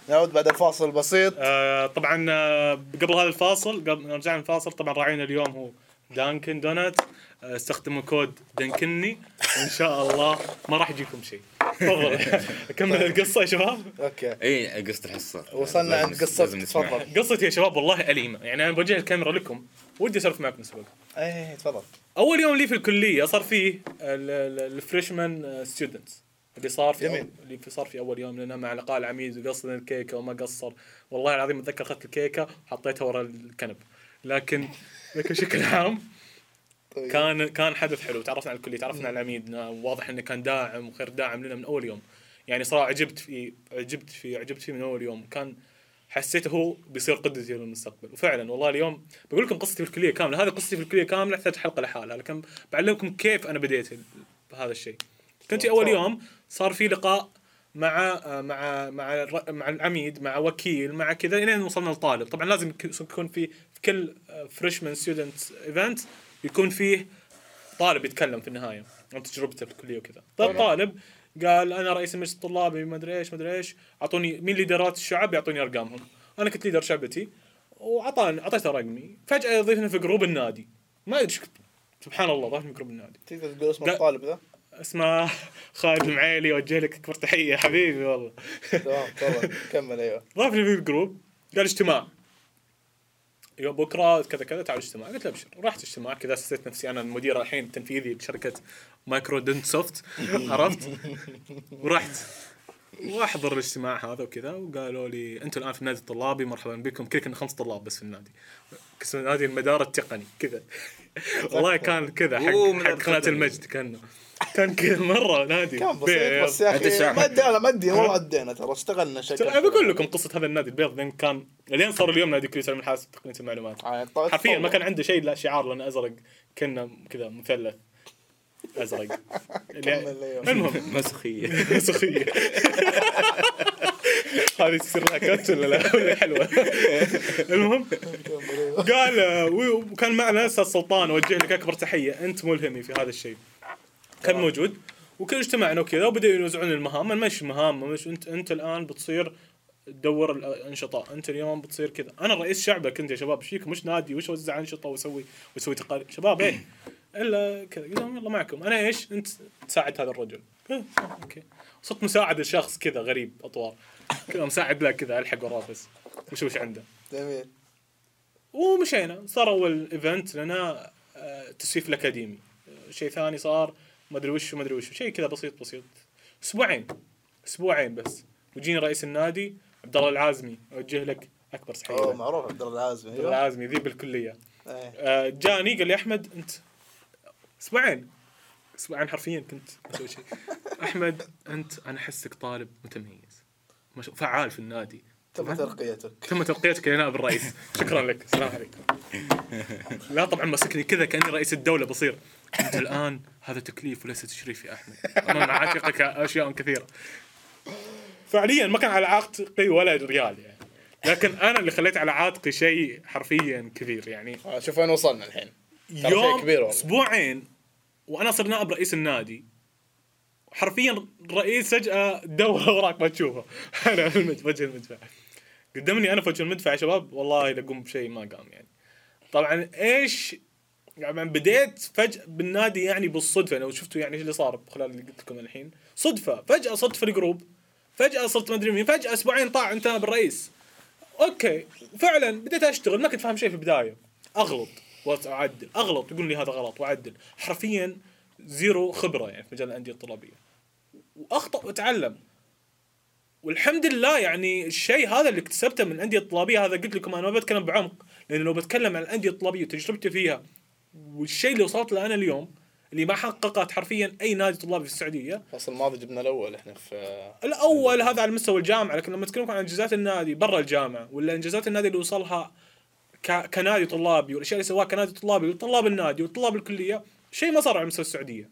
نعود بعد الفاصل البسيط. آه، طبعا آه، قبل هذا الفاصل قبل رجعنا الفاصل طبعا راعينا اليوم هو دانكن دونات آه، استخدموا كود دنكني إن شاء الله ما راح يجيكم شيء. تفضل. [laughs] اكمل القصة يا شباب؟ أوكي. إي قصة الحصار. وصلنا عند نسمعها. تفضل. قصتي يا شباب والله أليمة. يعني أنا بوجه الكاميرا لكم. ودي أسولف معكم نسبق إي تفضل. أول يوم لي في الكلية صار فيه ال freshman students اللي صار في جميل. اللي في صار في أول يوم لنا مع لقاء العميد وقصنا الكيكة وما قصر. والله العظيم اتذكر اخذت الكيكة وحطيتها ورا الكنب. لكن لكن بشكل عام طيب. كان كان حدث حلو. تعرفنا على الكليه تعرفنا على العميد. واضح إنه كان داعم وخير داعم لنا من أول يوم. يعني صراحة عجبت فيه عجبت فيه عجبت فيه من أول يوم. كان حسيته هو بيصير قدوتي للمستقبل وفعلا والله اليوم بقول لكم قصتي في الكلية كاملة. هذه قصتي في الكلية كاملة تحتاج حلقة لحالها. لكن بعلمكم كيف أنا بديت بهذا الشيء. كنت أول يوم صار في لقاء مع مع مع مع العميد مع وكيل مع كذا لين وصلنا لطالب. طبعا لازم يك- يكون في في كل freshman student event يكون فيه طالب يتكلم في النهاية. عن تجربته في الكلية وكذا. طيب الطالب قال أنا رئيس المجلس الطلابي ما أدري إيش ما أدري إيش. أعطوني مين leader ات الشعب يعطوني أرقامهم. أنا كنت leader شعبتي وأعطاني أعطيته رقمي. فجأة يضيفني في group النادي. ما أدري سبحان الله ضافني في group النادي. تقدر تقول اسم. الطالب ذا؟ اسمه [laughs] خالد المعيلي اوجه لك اكبر تحية حبيبي والله. تمام تفضل [laughs] كمل أيوه. ضافني في ال group قال اجتماع. يوم بكرة كذا كذا تعال اجتماع. قلت له أبشر. رحت اجتماع كذا حسيت نفسي أنا المدير الحين التنفيذي لشركة مايكروسوفت عرفت؟ ورحت. وأحضر الاجتماع هذا وكذا وقالوا لي أنتم الآن في النادي الطلابي مرحبا بكم. كذا كنا خمس طلاب بس في النادي. اسمه نادي المدار التقني كذا. والله كان كذا حق حق قناة. المجد كان كان كذا مرة نادي. كان بسيط بس يا أخي. ما أدري أنا ما أدري مو عدينا ترى اشتغلنا شكل. ترى بقول لكم قصة هذا النادي البيض لين كان لين صار اليوم نادي كليه علم الحاسب تقنية المعلومات. آه، طيب، حرفيا ما. كان عنده شيء لا شعار لأنه أزرق. كنا كذا مثلث أزرق. [laughs] أيوه. المهم. [laughs] مسخية. سخيه [laughs] هذه تصير لها كت ولا لا؟ ولا حلوة؟ المهم. قال آه، وكان معنا أستاذ سلطان اوجه لك أكبر تحية. أنت ملهمي في هذا الشيء. كان موجود. وكل اجتمعنا وكذا وبدأوا يوزعون المهام أنا مش مهام. مش انت أنت الآن بتصير تدور الأنشطة. أنت اليوم بتصير كذا. أنا رئيس شعبة كنت يا شباب إيش فيكم مش نادي. وش اوزع أنشطة؟ واسوي وأسوي تقارير. شباب إيه. إلا كذا. قلت لهم يلا معكم. أنا إيش؟ أنت تساعد هذا الرجل. إيه، OK. صرت مساعد لشخص كذا غريب أطوار. كذا مساعد له كذا ألحق وراه بس. وش وش عنده؟ جميل. ومشينا. صار أول event لنا آه، تسويف الأكاديمي. شيء ثاني صار ما ادري وش ما ادري وش شيء كذا بسيط بسيط. أسبوعين أسبوعين بس. وجيني رئيس النادي عبد الله العازمي أوجه لك أكبر تحية. أوه. معروف عبد الله العازمي عبد الله العازمي ذي بالكلية. إيه. آه، جاني قال لي أحمد أنت أسبوعين. أسبوعين حرفيا كنت أسوي شيء. [laughs] أحمد أنت أنا أحسك طالب متميز. فعال في النادي. تم ترقيتك تم ترقيتك لنائب الرئيس. [laughs] شكرا لك. السلام عليكم. لا طبعا مسكني كذا كأني رئيس الدولة بصير. أنت الآن هذا تكليف وليس تشريف يا أحمد. أنا اعتقك أشياء كثيرة. فعليا ما كان على عاتقي ولا ريال يعني. لكن أنا اللي خليت على عاتقي شيء حرفيا كبير يعني. آه، شوف وين وصلنا الحين. يوم كبير. أسبوعين وأنا صرت نائب رئيس النادي. حرفيا الرئيس فجأة دور وراك ما تشوفه. [laughs] أنا في وجه المدفع. قدمني أنا في وجه المدفع يا شباب والله لا اقوم بشيء ما قام يعني. طبعا إيش يعني بديت فجأة بالنادي يعني بالصدفة لو شفتوا يعني إيش اللي صار خلال اللي قلت لكم الحين. صدفة فجأة صرت في ال group فجأة صرت ما أدري مين فجأة أسبوعين طاع أنت نائب الرئيس OK فعلا بديت أشتغل ما كنت فاهم شيء في البداية. أغلط واعدل أغلط يقول لي هذا غلط وأعدل. حرفيا zero خبرة يعني في مجال الأندية الطلابية. وأخطأ وأتعلم. والحمد لله يعني الشيء هذا اللي اكتسبته من الأندية الطلابية هذا قلت لكم أنا ما بتكلم بعمق لأن لو بتكلم عن الأندية الطلابية وتجربتي فيها والشيء اللي وصلت له أنا اليوم اللي ما حققت حرفيا أي نادي طلابي في السعودية. الفصل الماضي جبنا الأول إحنا في الأول هذا على مستوى الجامعة لكن لما تكلمون عن إنجازات النادي برا الجامعة ولا إنجازات النادي اللي وصلها ك- كنادي طلابي والأشياء اللي سواها كنادي طلابي وطلاب النادي وطلاب الكلية شيء ما صار على مستوى السعودية.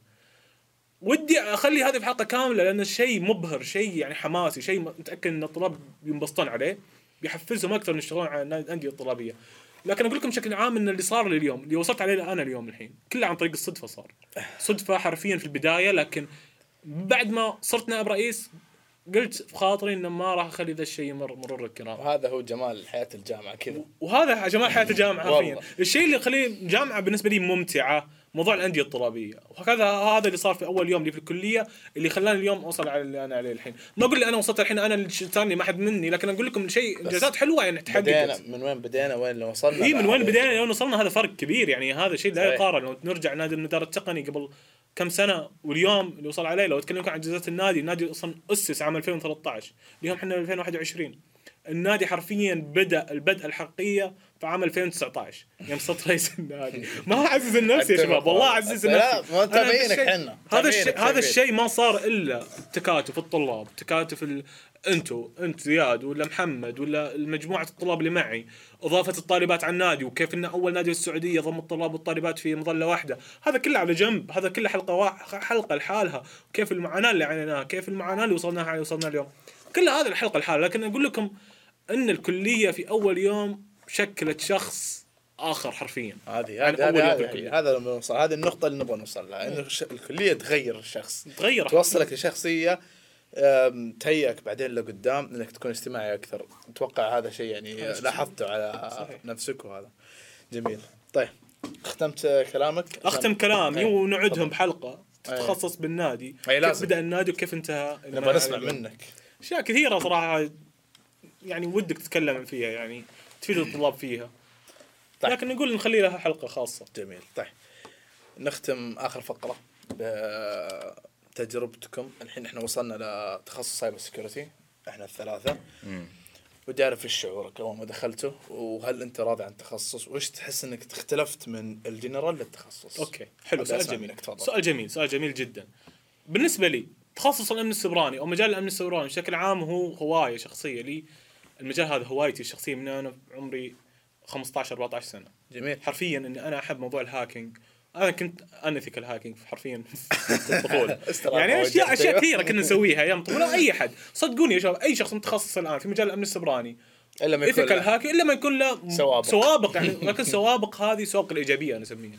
ودي أخلي هذه في حلقه كاملة لأن شيء مبهر شيء يعني حماسي شيء متأكد إن الطلاب ينبسطون عليه بيحفزهم أكثر إن يشتغلون على الأندية الطلابية. لكن أقول لكم بشكل عام إن اللي صار لي اليوم اللي وصلت عليه أنا اليوم الحين كله عن طريق الصدفة صار. صدفة حرفيا في البداية لكن بعد ما صرت نائب رئيس قلت في خاطري إنه ما راح أخلي ذا الشيء يمر مرور الكرام. وهذا هو جمال حياة الجامعة كذا. وهذا جمال حياة الجامعة حرفيا. الشيء اللي يخليه الجامعة بالنسبة لي ممتعة موضوع الأندية الطلابيه وهكذا هذا اللي صار في أول يوم لي في الكلية اللي خلاني اليوم أوصل على اللي أنا عليه الحين. ما أقول لي أنا وصلت الحين أنا اللي ثاني ما حد مني لكن أقول لكم شيء إنجازات حلوة يعني بدينا تحققت من وين بدينا؟ وين اللي وصلنا؟ اي من وين بدينا؟ لين وصلنا هذا فرق كبير يعني هذا شيء لا. يقارن. لو نرجع نادي المدار التقني قبل كم سنة واليوم اللي وصل عليه لو اتكلم عن إنجازات النادي النادي أصلا أسس عام 2013 اليوم إحنا 2021 النادي حرفيا بدأ البدء الحقيقيه في عام 2019 يوم صرت رئيس النادي. ما أعزز النفس يا شباب والله. أعزز لا، النفس ما أنا هذا متابعينك الشيء- حنا. هذا الشيء هذا. الشيء ما صار إلا تكاتف الطلاب تكاتف ال... أنتو أنت زياد ولا محمد ولا مجموعه الطلاب اللي معي. إضافة الطالبات على النادي وكيف إن أول نادي السعودية ضم الطلاب والطالبات في مظلة واحدة. هذا كله على جنب هذا كله حلقة وا... حلقة لحالها. كيف المعاناة اللي عانيناها كيف المعاناة اللي وصلناها وصلنا اليوم. كل هذا الحلقة لحالها. لكن أقول لكم إن الكلية في أول يوم شكلت شخص آخر حرفيا. هذه عن هذه. هذا هذه النقطة اللي نبغى نوصل لها انه الش- الكلية تغير الشخص تغير توصلك لشخصية أم، تهيئك بعدين لقدام إنك تكون اجتماعي أكثر. أتوقع هذا شيء يعني لاحظته على صحيح. نفسك وهذا. جميل. طيب ختمت كلامك؟ أختم كلامي أي. ونعدهم بحلقه أي. تتخصص بالنادي. أي كيف لازم. بدأ النادي وكيف انتهى؟ نبغى نسمع منك. أشياء كثيرة صراحة يعني ودك تتكلم فيها يعني تفيد الطلاب فيها. طيب. لكن نقول نخلي لها حلقة خاصة. جميل. طيب. نختم آخر فقرة بتجربتكم. الحين إحنا وصلنا لتخصص cyber security إحنا الثلاثة. مم. ودي أعرف إيش شعورك أول ما دخلته وهل أنت راضي عن التخصص؟ وإيش تحس إنك اختلفت من الجنرال للتخصص؟ okay حلو. سؤال جميل. تفضل. سؤال جميل سؤال جميل جدا. بالنسبة لي تخصص الأمن السيبراني أو مجال الأمن السيبراني بشكل عام هو هواية شخصية لي. المجال هذا هوايتي الشخصية من أنا عمري 15 14 سنة. جميل. حرفيا اني أنا أحب موضوع ال hacking. أنا كنت unethical hacking حرفيا. [laughs] [laughs] في الطفوله يعني اشياء أشياء. كثيرة كنا نسويها أيام الطفوله أي أحد. صدقوني يا شباب أي شخص متخصص الآن في مجال الأمن السيبراني إلا ما يكون hacking إلا ما يكون له سوابق. سوابق يعني. [laughs] لكن سوابق هذه سوابق الإيجابية أنا أسميها.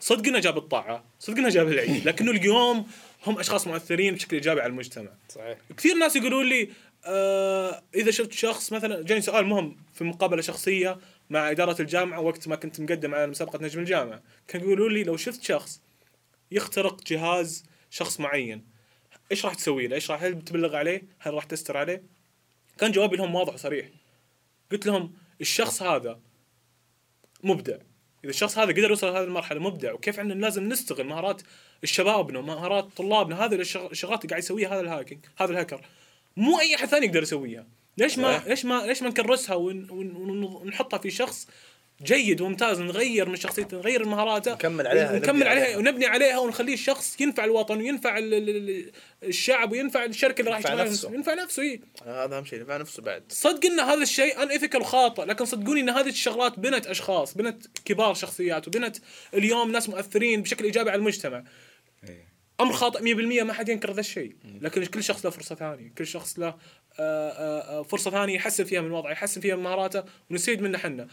صدقنا جاب الطاعة. صدقنا جاب العيد. لكنه اليوم هم أشخاص مؤثرين بشكل إيجابي على المجتمع. صحيح. كثير ناس يقولون لي آه إذا شفت شخص مثلا جاني سؤال مهم في مقابلة شخصية مع إدارة الجامعة وقت ما كنت مقدم على مسابقة نجم الجامعة كانوا يقولون لي لو شفت شخص يخترق جهاز شخص معين إيش راح تسوي له؟ إيش راح هل بتبلغ عليه؟ هل راح تستر عليه؟ كان جوابي لهم واضح وصريح قلت لهم الشخص هذا مبدع إذا الشخص هذا قدر يوصل لهذه المرحلة مبدع وكيف ان لازم نستغل مهارات الشبابنا ومهارات طلابنا هذه الشغ- الشغلات اللي قاعد يسويها هذا الهاكينج هذا الهاكر مو أي أحد ثاني يقدر يسويها ليش ما. ليش ما ليش ما نكرسها ون- ون- ون- ونحطها في شخص جيد وممتاز نغير من شخصيته نغير من مهاراته نكمل عليها، ونكمل نبني عليها عليها. ونبني عليها ونخليه الشخص ينفع الوطن وينفع ال- ال- ال- الشعب وينفع الشركة اللي راح ينفع نفسه. ينفع نفسه إيه. هذا أهم شيء ينفع نفسه بعد صدق إن هذا الشيء ان ايثيكال خاطئ لكن صدقوني إن هذه الشغلات بنت أشخاص بنت كبار شخصيات وبنت اليوم ناس مؤثرين بشكل إيجابي على المجتمع. أمر خاطئ 100% ما حد ينكر ذا الشيء. لكن كل شخص له فرصة ثانية. كل شخص له آه، آه، آه، فرصة ثانية يحسن فيها من وضعه يحسن فيها من مهاراته ونستفيد منه إحنا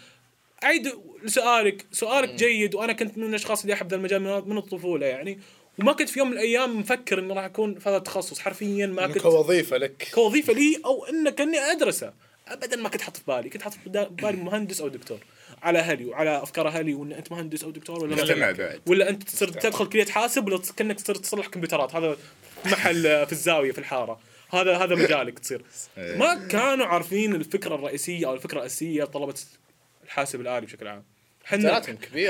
أعيد لسؤالك. سؤالك جيد وأنا كنت من الأشخاص اللي أحب ذا المجال من الطفولة يعني. وما كنت في يوم من الأيام مفكر انه راح أكون في هذا التخصص. حرفيا ما كنت كوظيفه لك. كوظيفة لي أو انه كاني أدرسه. ابدا ما كنت حاط في بالي. كنت حاط في بالي مهندس أو دكتور. على أهلي وعلى أفكار أهلي وإن أنت مهندس أو دكتور ولا مجتمع بعد. ولا أنت تصير تدخل كلية حاسب ولا كأنك تصير تصلح كمبيوترات هذا محل آه، في الزاوية في الحارة هذا هذا مجالك تصير إيه. ما كانوا عارفين الفكرة الرئيسية أو الفكرة الأساسية طلبه الحاسب الآلي بشكل عام حنا.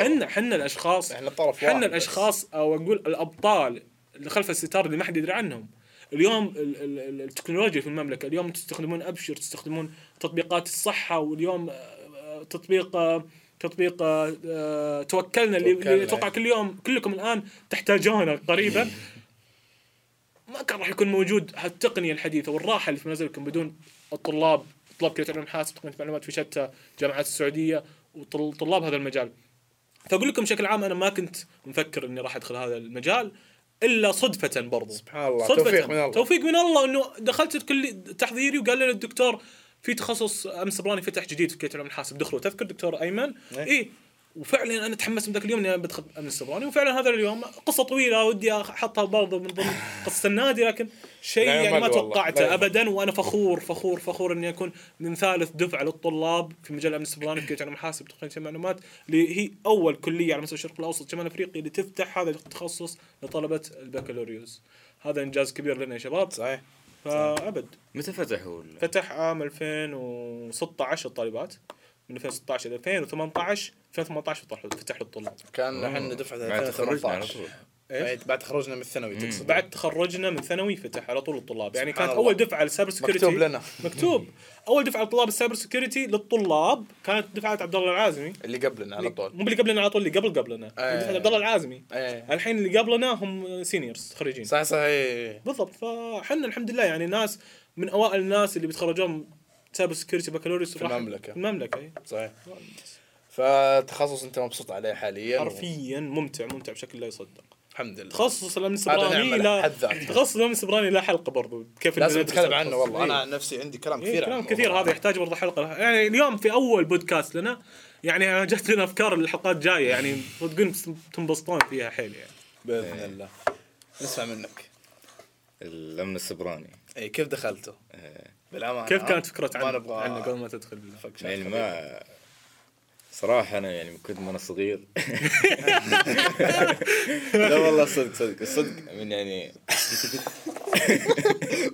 حنا حنا الاشخاص إحنا طرف حنا. الأشخاص أو أقول الأبطال اللي خلف الستار اللي ما حد يدري عنهم اليوم ال- ال- ال- التكنولوجيا في المملكة اليوم تستخدمون أبشر تستخدمون تطبيقات الصحة واليوم تطبيق تطبيق آه، توكلنا اللي أتوقع. كل يوم كلكم الآن تحتاجونه قريبا. ما كان راح يكون موجود هالتقنيه الحديثة والراحة اللي في منازلكم بدون الطلاب. طلاب كليه علوم حاسب تقنية معلومات في شتى جامعات السعودية وطلاب هذا المجال. فأقول لكم بشكل عام أنا ما كنت مفكر إني راح أدخل هذا المجال إلا صدفة برضو. سبحان الله. صدفة. توفيق من الله. توفيق من الله إنه دخلت الكلي تحضيري وقال لنا الدكتور في تخصص أمس صبراني فتح جديد في كليه العلوم الحاسب. دخلوا. تذكر دكتور أيمن؟ إيه. اي وفعلا أنا تحمست من ذاك اليوم إني بدخل أمس صبراني وفعلا هذا اليوم قصة طويلة ودي أحطها برضه من ضمن قصة النادي لكن شيء يعني ما توقعته. ابدا. وأنا فخور فخور فخور إني أكون من ثالث دفعة للطلاب في مجال امن السبراني في كليه العلوم الحاسب تقنيه المعلومات. اللي هي أول كلية على مستوى الشرق الأوسط شمال أفريقيا اللي تفتح هذا التخصص لطلبة البكالوريوس. هذا إنجاز كبير لنا يا شباب. صحيح. فأبد. متى فتحوا ال- فتح عام 2016 الطالبات. من 2016 إلى 2018 2018 فتح للطلاب. كان إحنا دفعه بعد تخرجنا على 2018 طول إيه، بعد تخرجنا من الثانوي تقصد. بعد تخرجنا من ثانوي فتح على طول الطلاب. يعني كانت. أول دفعة لل cyber security مكتوب لنا. مكتوب. أول دفعة لطلاب ال cyber security للطلاب كانت دفعة عبد الله العازمي. اللي قبلنا على طول. مو اللي قبلنا على طول اللي قبل قبلنا. آه. دفعة عبد الله العازمي. إيه. الحين اللي قبلنا هم seniors خريجين. صحيح صحيح. بالضبط. فاحنا الحمد لله يعني ناس من أوائل الناس اللي بيتخرجون cyber security بكالوريوس في المملكة. في المملكة اي صحيح. فتخصص أنت مبسوط عليه حاليا؟ حرفيا ممتع ممتع بشكل لا يصدق. الحمد لله تخصص الأمن السبراني لا. تخصص الأمن السبراني لا حلقة برضو كيف لازم نتكلم عنه. والله أنا إيه. عن نفسي عندي كلام إيه كثير كلام كثير. هذا يحتاج برضه حلقة يعني اليوم في أول بودكاست لنا يعني جت لنا أفكار للحلقات جاية يعني صدقون تنبسطون فيها حيل يعني بإذن الله نسمع منك الأمن السبراني اي كيف دخلته؟ آه، بالأمانة كيف؟ كانت فكرة ما عنه نبغى عنه قبل ما تدخل يعني. ما صراحة أنا يعني كنت وأنا صغير. [laughs] [laughs] لا والله صدق صدق الصدق من يعني [laughs]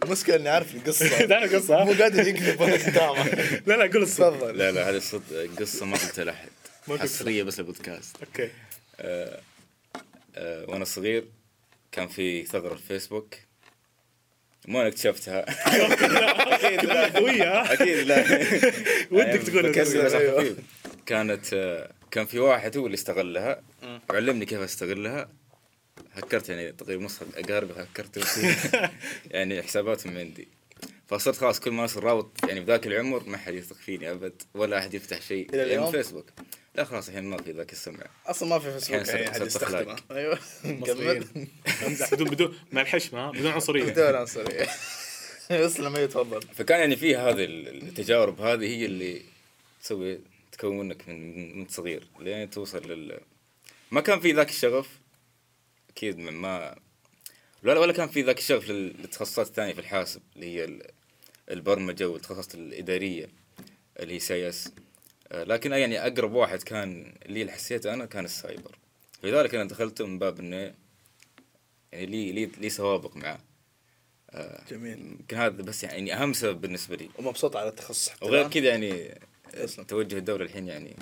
المشكلة إني عارف القصة. لا قصه مو قادر قدامه لا لا قول الصدق. تفضل. لا لا هذه الصدق قصة ما قلتها لأحد. ما حصرية بس البودكاست okay. آه، آه، وأنا صغير كان في ثغرة الفيسبوك مو أنا اكتشفتها. أكيد لا. أكيد لا. ودك تقول كانت آه، كان في واحد هو اللي استغلها. وعلمني كيف استغلها. هكرت يعني تقريبا نص اقاربي هكرت. [laughs] يعني حساباتهم عندي. فصرت خلاص كل ما أصير رابط يعني بذاك العمر ما حد يثق فيني أبد ولا أحد يفتح شيء يعني اليوم؟ فيسبوك. لا خلاص الحين ما في ذاك السمع. أصلا ما في فيسبوك يعني أحد أخلاق. يستخدمه. أيوه. [laughs] امزح [laughs] بدون بدون مع الحشمه بدون عنصرية. بدون عنصرية. اسلم اي تفضل فكان يعني في هذه التجارب هذه هي اللي تسوي تكونك من من صغير لين توصل لل ما كان في ذاك الشغف أكيد من ما ولا ولا كان في ذاك الشغف لل- للتخصصات الثانية في الحاسب اللي هي ال- البرمجة والتخصصات الإدارية اللي هي CS. لكن يعني أقرب واحد كان اللي حسيته أنا كان السايبر. لذلك أنا دخلته من باب إنه يعني لي لي لي سوابق معاه جميل. يمكن هذا بس يعني أهم سبب بالنسبة لي. ومبسوط على التخصص حتى وغير؟ كذا يعني توجه الدولة الحين يعني.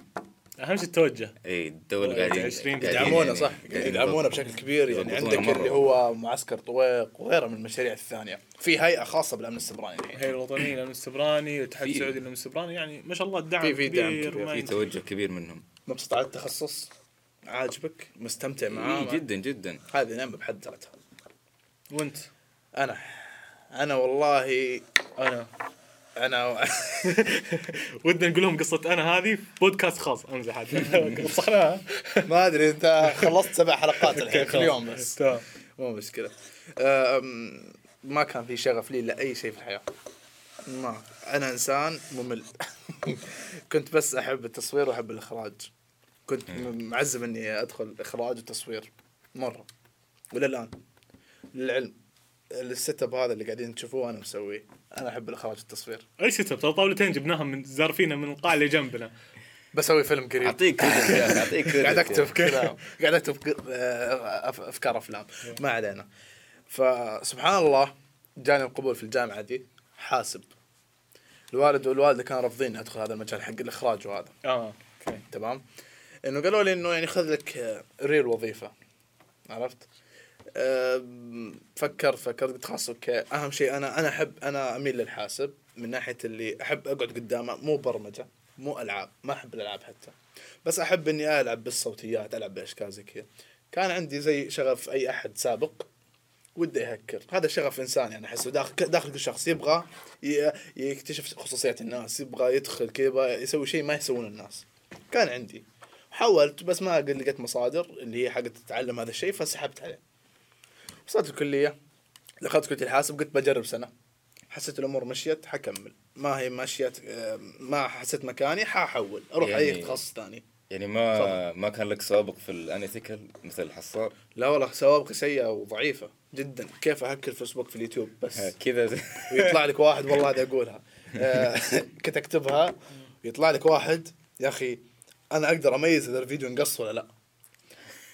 أهم شيء التوجه. إي الدولة قاعدين 20 قاعدين يدعمونا يعني- صح؟ قاعدين يدعمونا بشكل كبير يعني عندك مرة. اللي هو معسكر طويق وغيره من المشاريع الثانية. في هيئة خاصة بالأمن السبراني الحين الهيئه الوطنية للأمن السبراني الاتحاد السعودي للأمن السبراني يعني ما شاء الله الدعم في- في دعم كبير في. توجه كبير منهم. مبسوط على التخصص عاجبك مستمتع معاه. إيه جدا جدا. هذه نعمة بحد ذاتها. وأنت؟ أنا أنا والله أنا أنا [laughs] ودنا نقول لهم قصة أنا هذه بودكاست خاص. امزح [laughs] صحناها ما أدري أنت خلصت سبع حلقات الحين في. اليوم بس. تمام. مو مشكلة. أم، ما كان في شغف لي لاي شيء في الحياة. ما. أنا إنسان ممل. [laughs] كنت بس أحب التصوير وأحب الإخراج. كنت معزم إني أدخل إخراج وتصوير مرة. وإلى الآن. للعلم. ال setup هذا اللي قاعدين تشوفوه أنا مسويه. أنا أحب الإخراج والتصوير أي setup ترى طاولتين جبناها من زارفينها من القاعه اللي جنبنا. بسوي فيلم قريب. أعطيك أعطيك credit قاعد أكتب. كلام قاعد أكتب آه، أف- أفكار أفلام. ما علينا. فسبحان الله جاني القبول في الجامعة دي. حاسب. الوالد والوالدة كانوا رافضين أدخل هذا المجال حق الإخراج وهذا. آه okay. تمام؟ إنه قالوا لي إنه يعني خذ لك آه، real وظيفة. عرفت؟ آم، فكرت قلت خلاص okay. أهم شيء أنا أنا أحب أنا أميل للحاسب من ناحية اللي أحب أقعد قدامه مو برمجة مو ألعاب ما أحب الألعاب حتى. بس أحب إني ألعب بالصوتيات ألعب بأشكال زي كذا. كان عندي زي شغف أي أحد سابق وده يهكر. هذا شغف انساني أنا أحسه. داخل داخل كل شخص يبغى يكتشف خصوصيات الناس يبغى يدخل كذا يبغى يسوي شيء ما يسوونه الناس. كان عندي. حاولت بس ما لقيت مصادر اللي هي حقت تتعلم هذا الشيء فسحبت عليه. وصلت الكلية دخلت كليه الحاسب قلت بجرب سنة. حسيت الأمور مشيت حكمل. ما هي مشيت ما حسيت مكاني حاحول أروح يعني- اي تخصص ثاني. يعني ما ما كان لك سابق في ال unethical مثل الحصار؟ لا والله سوابقي سيئة وضعيفة جدا. كيف أهكر فيسبوك في اليوتيوب؟ بس كذا [laughs] ويطلع لك واحد والله هذه اقولها [laughs] آه، كنت أكتبها يطلع لك واحد يا أخي أنا أقدر أميز إذا الفيديو انقص ولا لا؟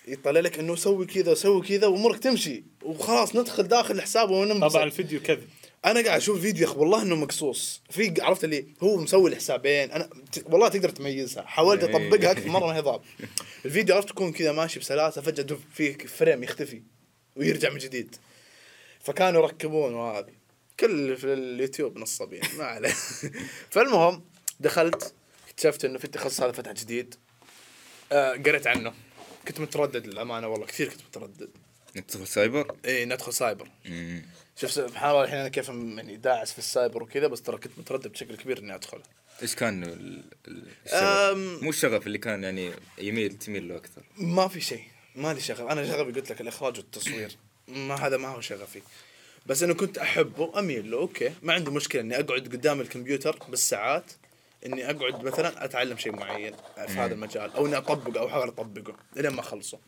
يطلع لك إنه سوي كذا سوي كذا وأمورك تمشي. وخلاص ندخل داخل الحساب وننبسط طبعا الفيديو كذب. أنا قاعد أشوف الفيديو يا أخي والله إنه مقصوص. في عرفت اللي هو مسوي الحسابين. أنا والله تقدر تميزها. حاولت إيه. أطبقها أكثر مرة ما هي [laughs] ضاب الفيديو عرفت تكون كذا ماشي بسلاسة فجأة في فريم يختفي ويرجع من جديد. فكانوا يركبون وهذه. كل في اليوتيوب نصابين. ما عليه. [laughs] فالمهم دخلت اكتشفت إنه في التخصص هذا فتح جديد. آه قريت عنه. كنت متردد للأمانة والله كثير كنت متردد. ندخل سايبر؟ إي ندخل سايبر. مم. شوف سبحان الله الحين أنا كيف يعني داعس في السايبر وكذا بس ترى كنت متردد بشكل كبير إني أدخل. إيش كان ال- ال- الشغف؟ مو الشغف اللي كان يعني يميل تميل له أكثر. ما في شيء ما لي شغف. أنا شغفي قلت لك الإخراج والتصوير. [clears throat] ما هذا ما هو شغفي. بس انه كنت أحبه أميل له okay. ما عندي مشكلة إني أقعد قدام الكمبيوتر بالساعات. إني أقعد مثلا أتعلم شيء معين في هذا المجال أو إني أطبقه أو احاول أطبقه لين ما أخلصه.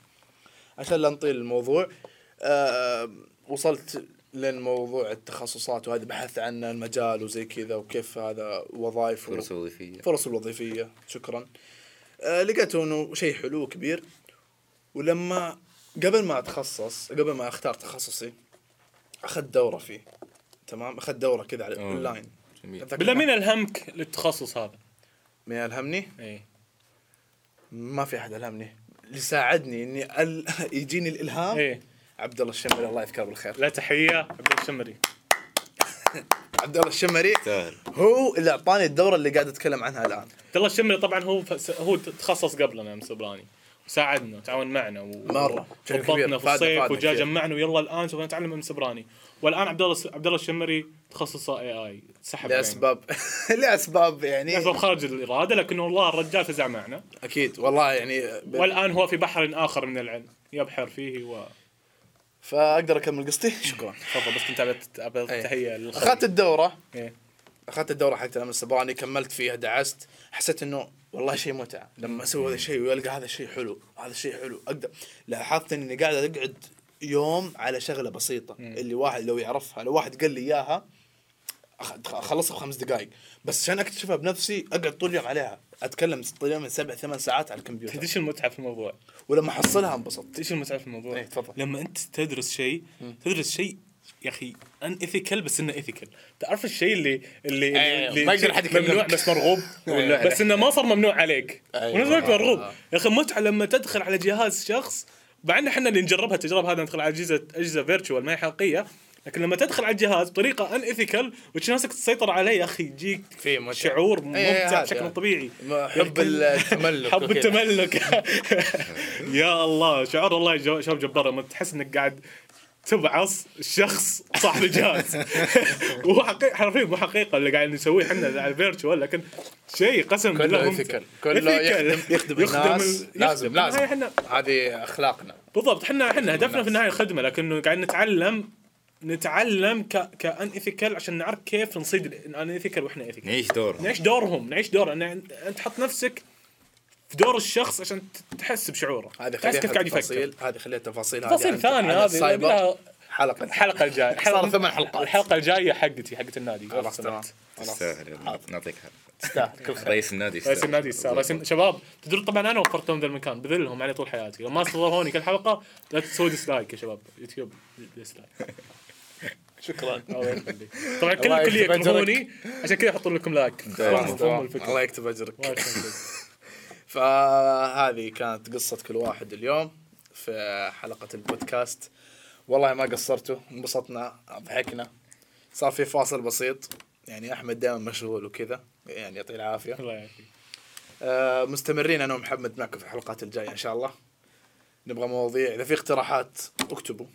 عشان لا نطيل الموضوع آه وصلت لين موضوع التخصصات وهذا بحثت عن المجال وزي كذا وكيف هذا وظائف فرص وظيفية. فرص الوظيفية شكرا. آه لقيته إنه شيء حلو وكبير. ولما قبل ما أتخصص قبل ما أختار تخصصي أخذت دورة فيه. تمام؟ أخذت دورة كذا على أوه. اونلاين جميل. بالله مين ألهمك للتخصص هذا؟ مين ألهمني؟ اي ما في أحد ألهمني. اللي ساعدني إني ال... [laughs] يجيني الإلهام إيه. عبد الله الشمري. الله يذكره بالخير. لا تحية عبد الشمري. [laughs] عبد الله الشمري هو اللي أعطاني الدورة اللي قاعد أتكلم عنها الآن. عبد الله الشمري طبعا هو فس- هو تخصص قبلنا مسبراني وساعدنا وتعاون معنا و... كبير. وضبطنا في الصيف فادنا وجا كثير. جمعنا ويلا الآن سوف نتعلم من سبراني والآن عبد الله عبد الله الشمري تخصصه اي اي سحب. لأسباب [laughs] لأسباب يعني لأسباب خارج الإرادة لكن والله الرجال فزع معنا أكيد والله يعني ب... والآن هو في بحر آخر من العلم يبحر فيه و فأقدر أكمل قصتي شكرا [laughs] تفضل بس كنت أبي أي. تحيه. أخذت الدورة إيه. أخذت الدورة حقت الأمن السبراني كملت فيها دعست حسيت إنه والله شيء متعة لما أسوي هذا الشيء ويلقى هذا الشيء حلو هذا الشيء حلو أقدر لاحظت إني قاعد أقعد يوم على شغلة بسيطة اللي واحد لو يعرفها لو واحد قال لي إياها أخلصها بخمس دقائق بس عشان أكتشفها بنفسي أقعد طول اليوم عليها أتكلم طول اليوم من سبع ثمان ساعات على تدري الكمبيوتر إيش المتعة في الموضوع؟ ولما أحصلها انبسطت إيش المتعة في الموضوع؟ إيه، تفضل. لما أنت تدرس شيء تدرس شيء يا أخي unethical بس إنه ethical تعرف الشيء اللي اللي, أيوة، اللي ما يقدر يكلمك. ممنوع بس مرغوب [laughs] أيوة. بس إنه ما صار ممنوع عليك أيوة. ونفس الوقت مرغوب آه. يا أخي متعة لما تدخل على جهاز شخص مع إن إحنا اللي نجربها التجربة هذه ندخل على اجهزه أجهزة virtual ما هي حقيقية لكن لما تدخل على الجهاز بطريقة unethical وتشوف نفسك تسيطر عليه يا أخي يجيك. شعور إيه، ممتع هذا. بشكل طبيعي حب التملك حب. التملك [laughs] [laughs] يا الله شعور والله جو- شباب جبار لما تحس إنك قاعد تبعص الشخص صاحب الجهاز [laughs] وهو حقيقة حرفيا مو حقيقة اللي قاعد نسويه إحنا على ال virtual لكن شيء قسم بالله ممتع. كله. يخدم يخدم الناس ال- لازم. لازم إحنا هذه أخلاقنا بالضبط إحنا إحنا هدفنا. في النهاية الخدمة لكنه قاعد نتعلم نتعلم ك كان ايثيكال عشان نعرف كيف نصيد الان ايثيكال وإحنا ايثيكال نعيش دور نعيش دورهم نعيش دور ان أنت تحط نفسك في دور الشخص عشان تحس بشعوره. هذه تحس خليها كيف قاعد يفكر. تفاصيل هذه خليها تفاصيل. هذه تفاصيل ثانية هذه حلقة. الحلقة الجاية. [laughs] صار ثمان حلقات. الحلقة الجاية حقتي حقت النادي. خلاص تمام. خلاص. تستاهل نعطيك حق تستاهل. كل خير. رئيس النادي رئيس. النادي يستاهل. رئيس شباب تدرون طبعا أنا وفرت لهم ذا المكان. بذلهم عليه طول حياتي. لو ما استضافوني كل حلقة لا تسوي dislike يا شباب. يوتيوب dislike [laughs] شكرا. [laughs] الله يخليك. طبعا كل الكليه. يكرهوني. عشان كذا يحطون لكم like الله يكتب أجرك. فهذه كانت قصة كل واحد اليوم في حلقة البودكاست. والله ما قصرتوا انبسطنا ضحكنا. صار في فاصل بسيط يعني أحمد دائما مشغول وكذا يعني يعطيه العافية. الله يعافيك. آه مستمرين أنا ومحمد معكم في الحلقات الجاية إن شاء الله. نبغى مواضيع إذا في اقتراحات اكتبوا.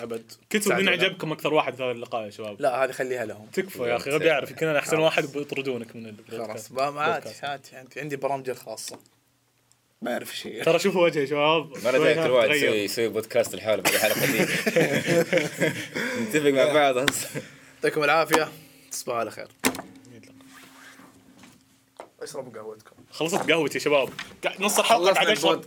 أبد. كتبوا من. عجبكم أكثر واحد في هذا اللقاء يا شباب. لا هذه خليها لهم. تكفى يا أخي غبي يعرف يمكن أنا أحسن خلاص. واحد بيطردونك من خلاص. ما ما عادي. عادي عندي- برامجي الخاصة. ما أعرف هي. ترى شوفوا وجهي يا شباب. ما له شوي داعي كل واحد تغير. يسوي يسوي بودكاست لحاله بعد الحلقة دي [laughs] نتفق مع بعض. يعطيكم العافية. تصبحوا على خير. اشربوا قهوتكم. خلصت قهوتي يا شباب. نص الحلقة قاعد اشرب.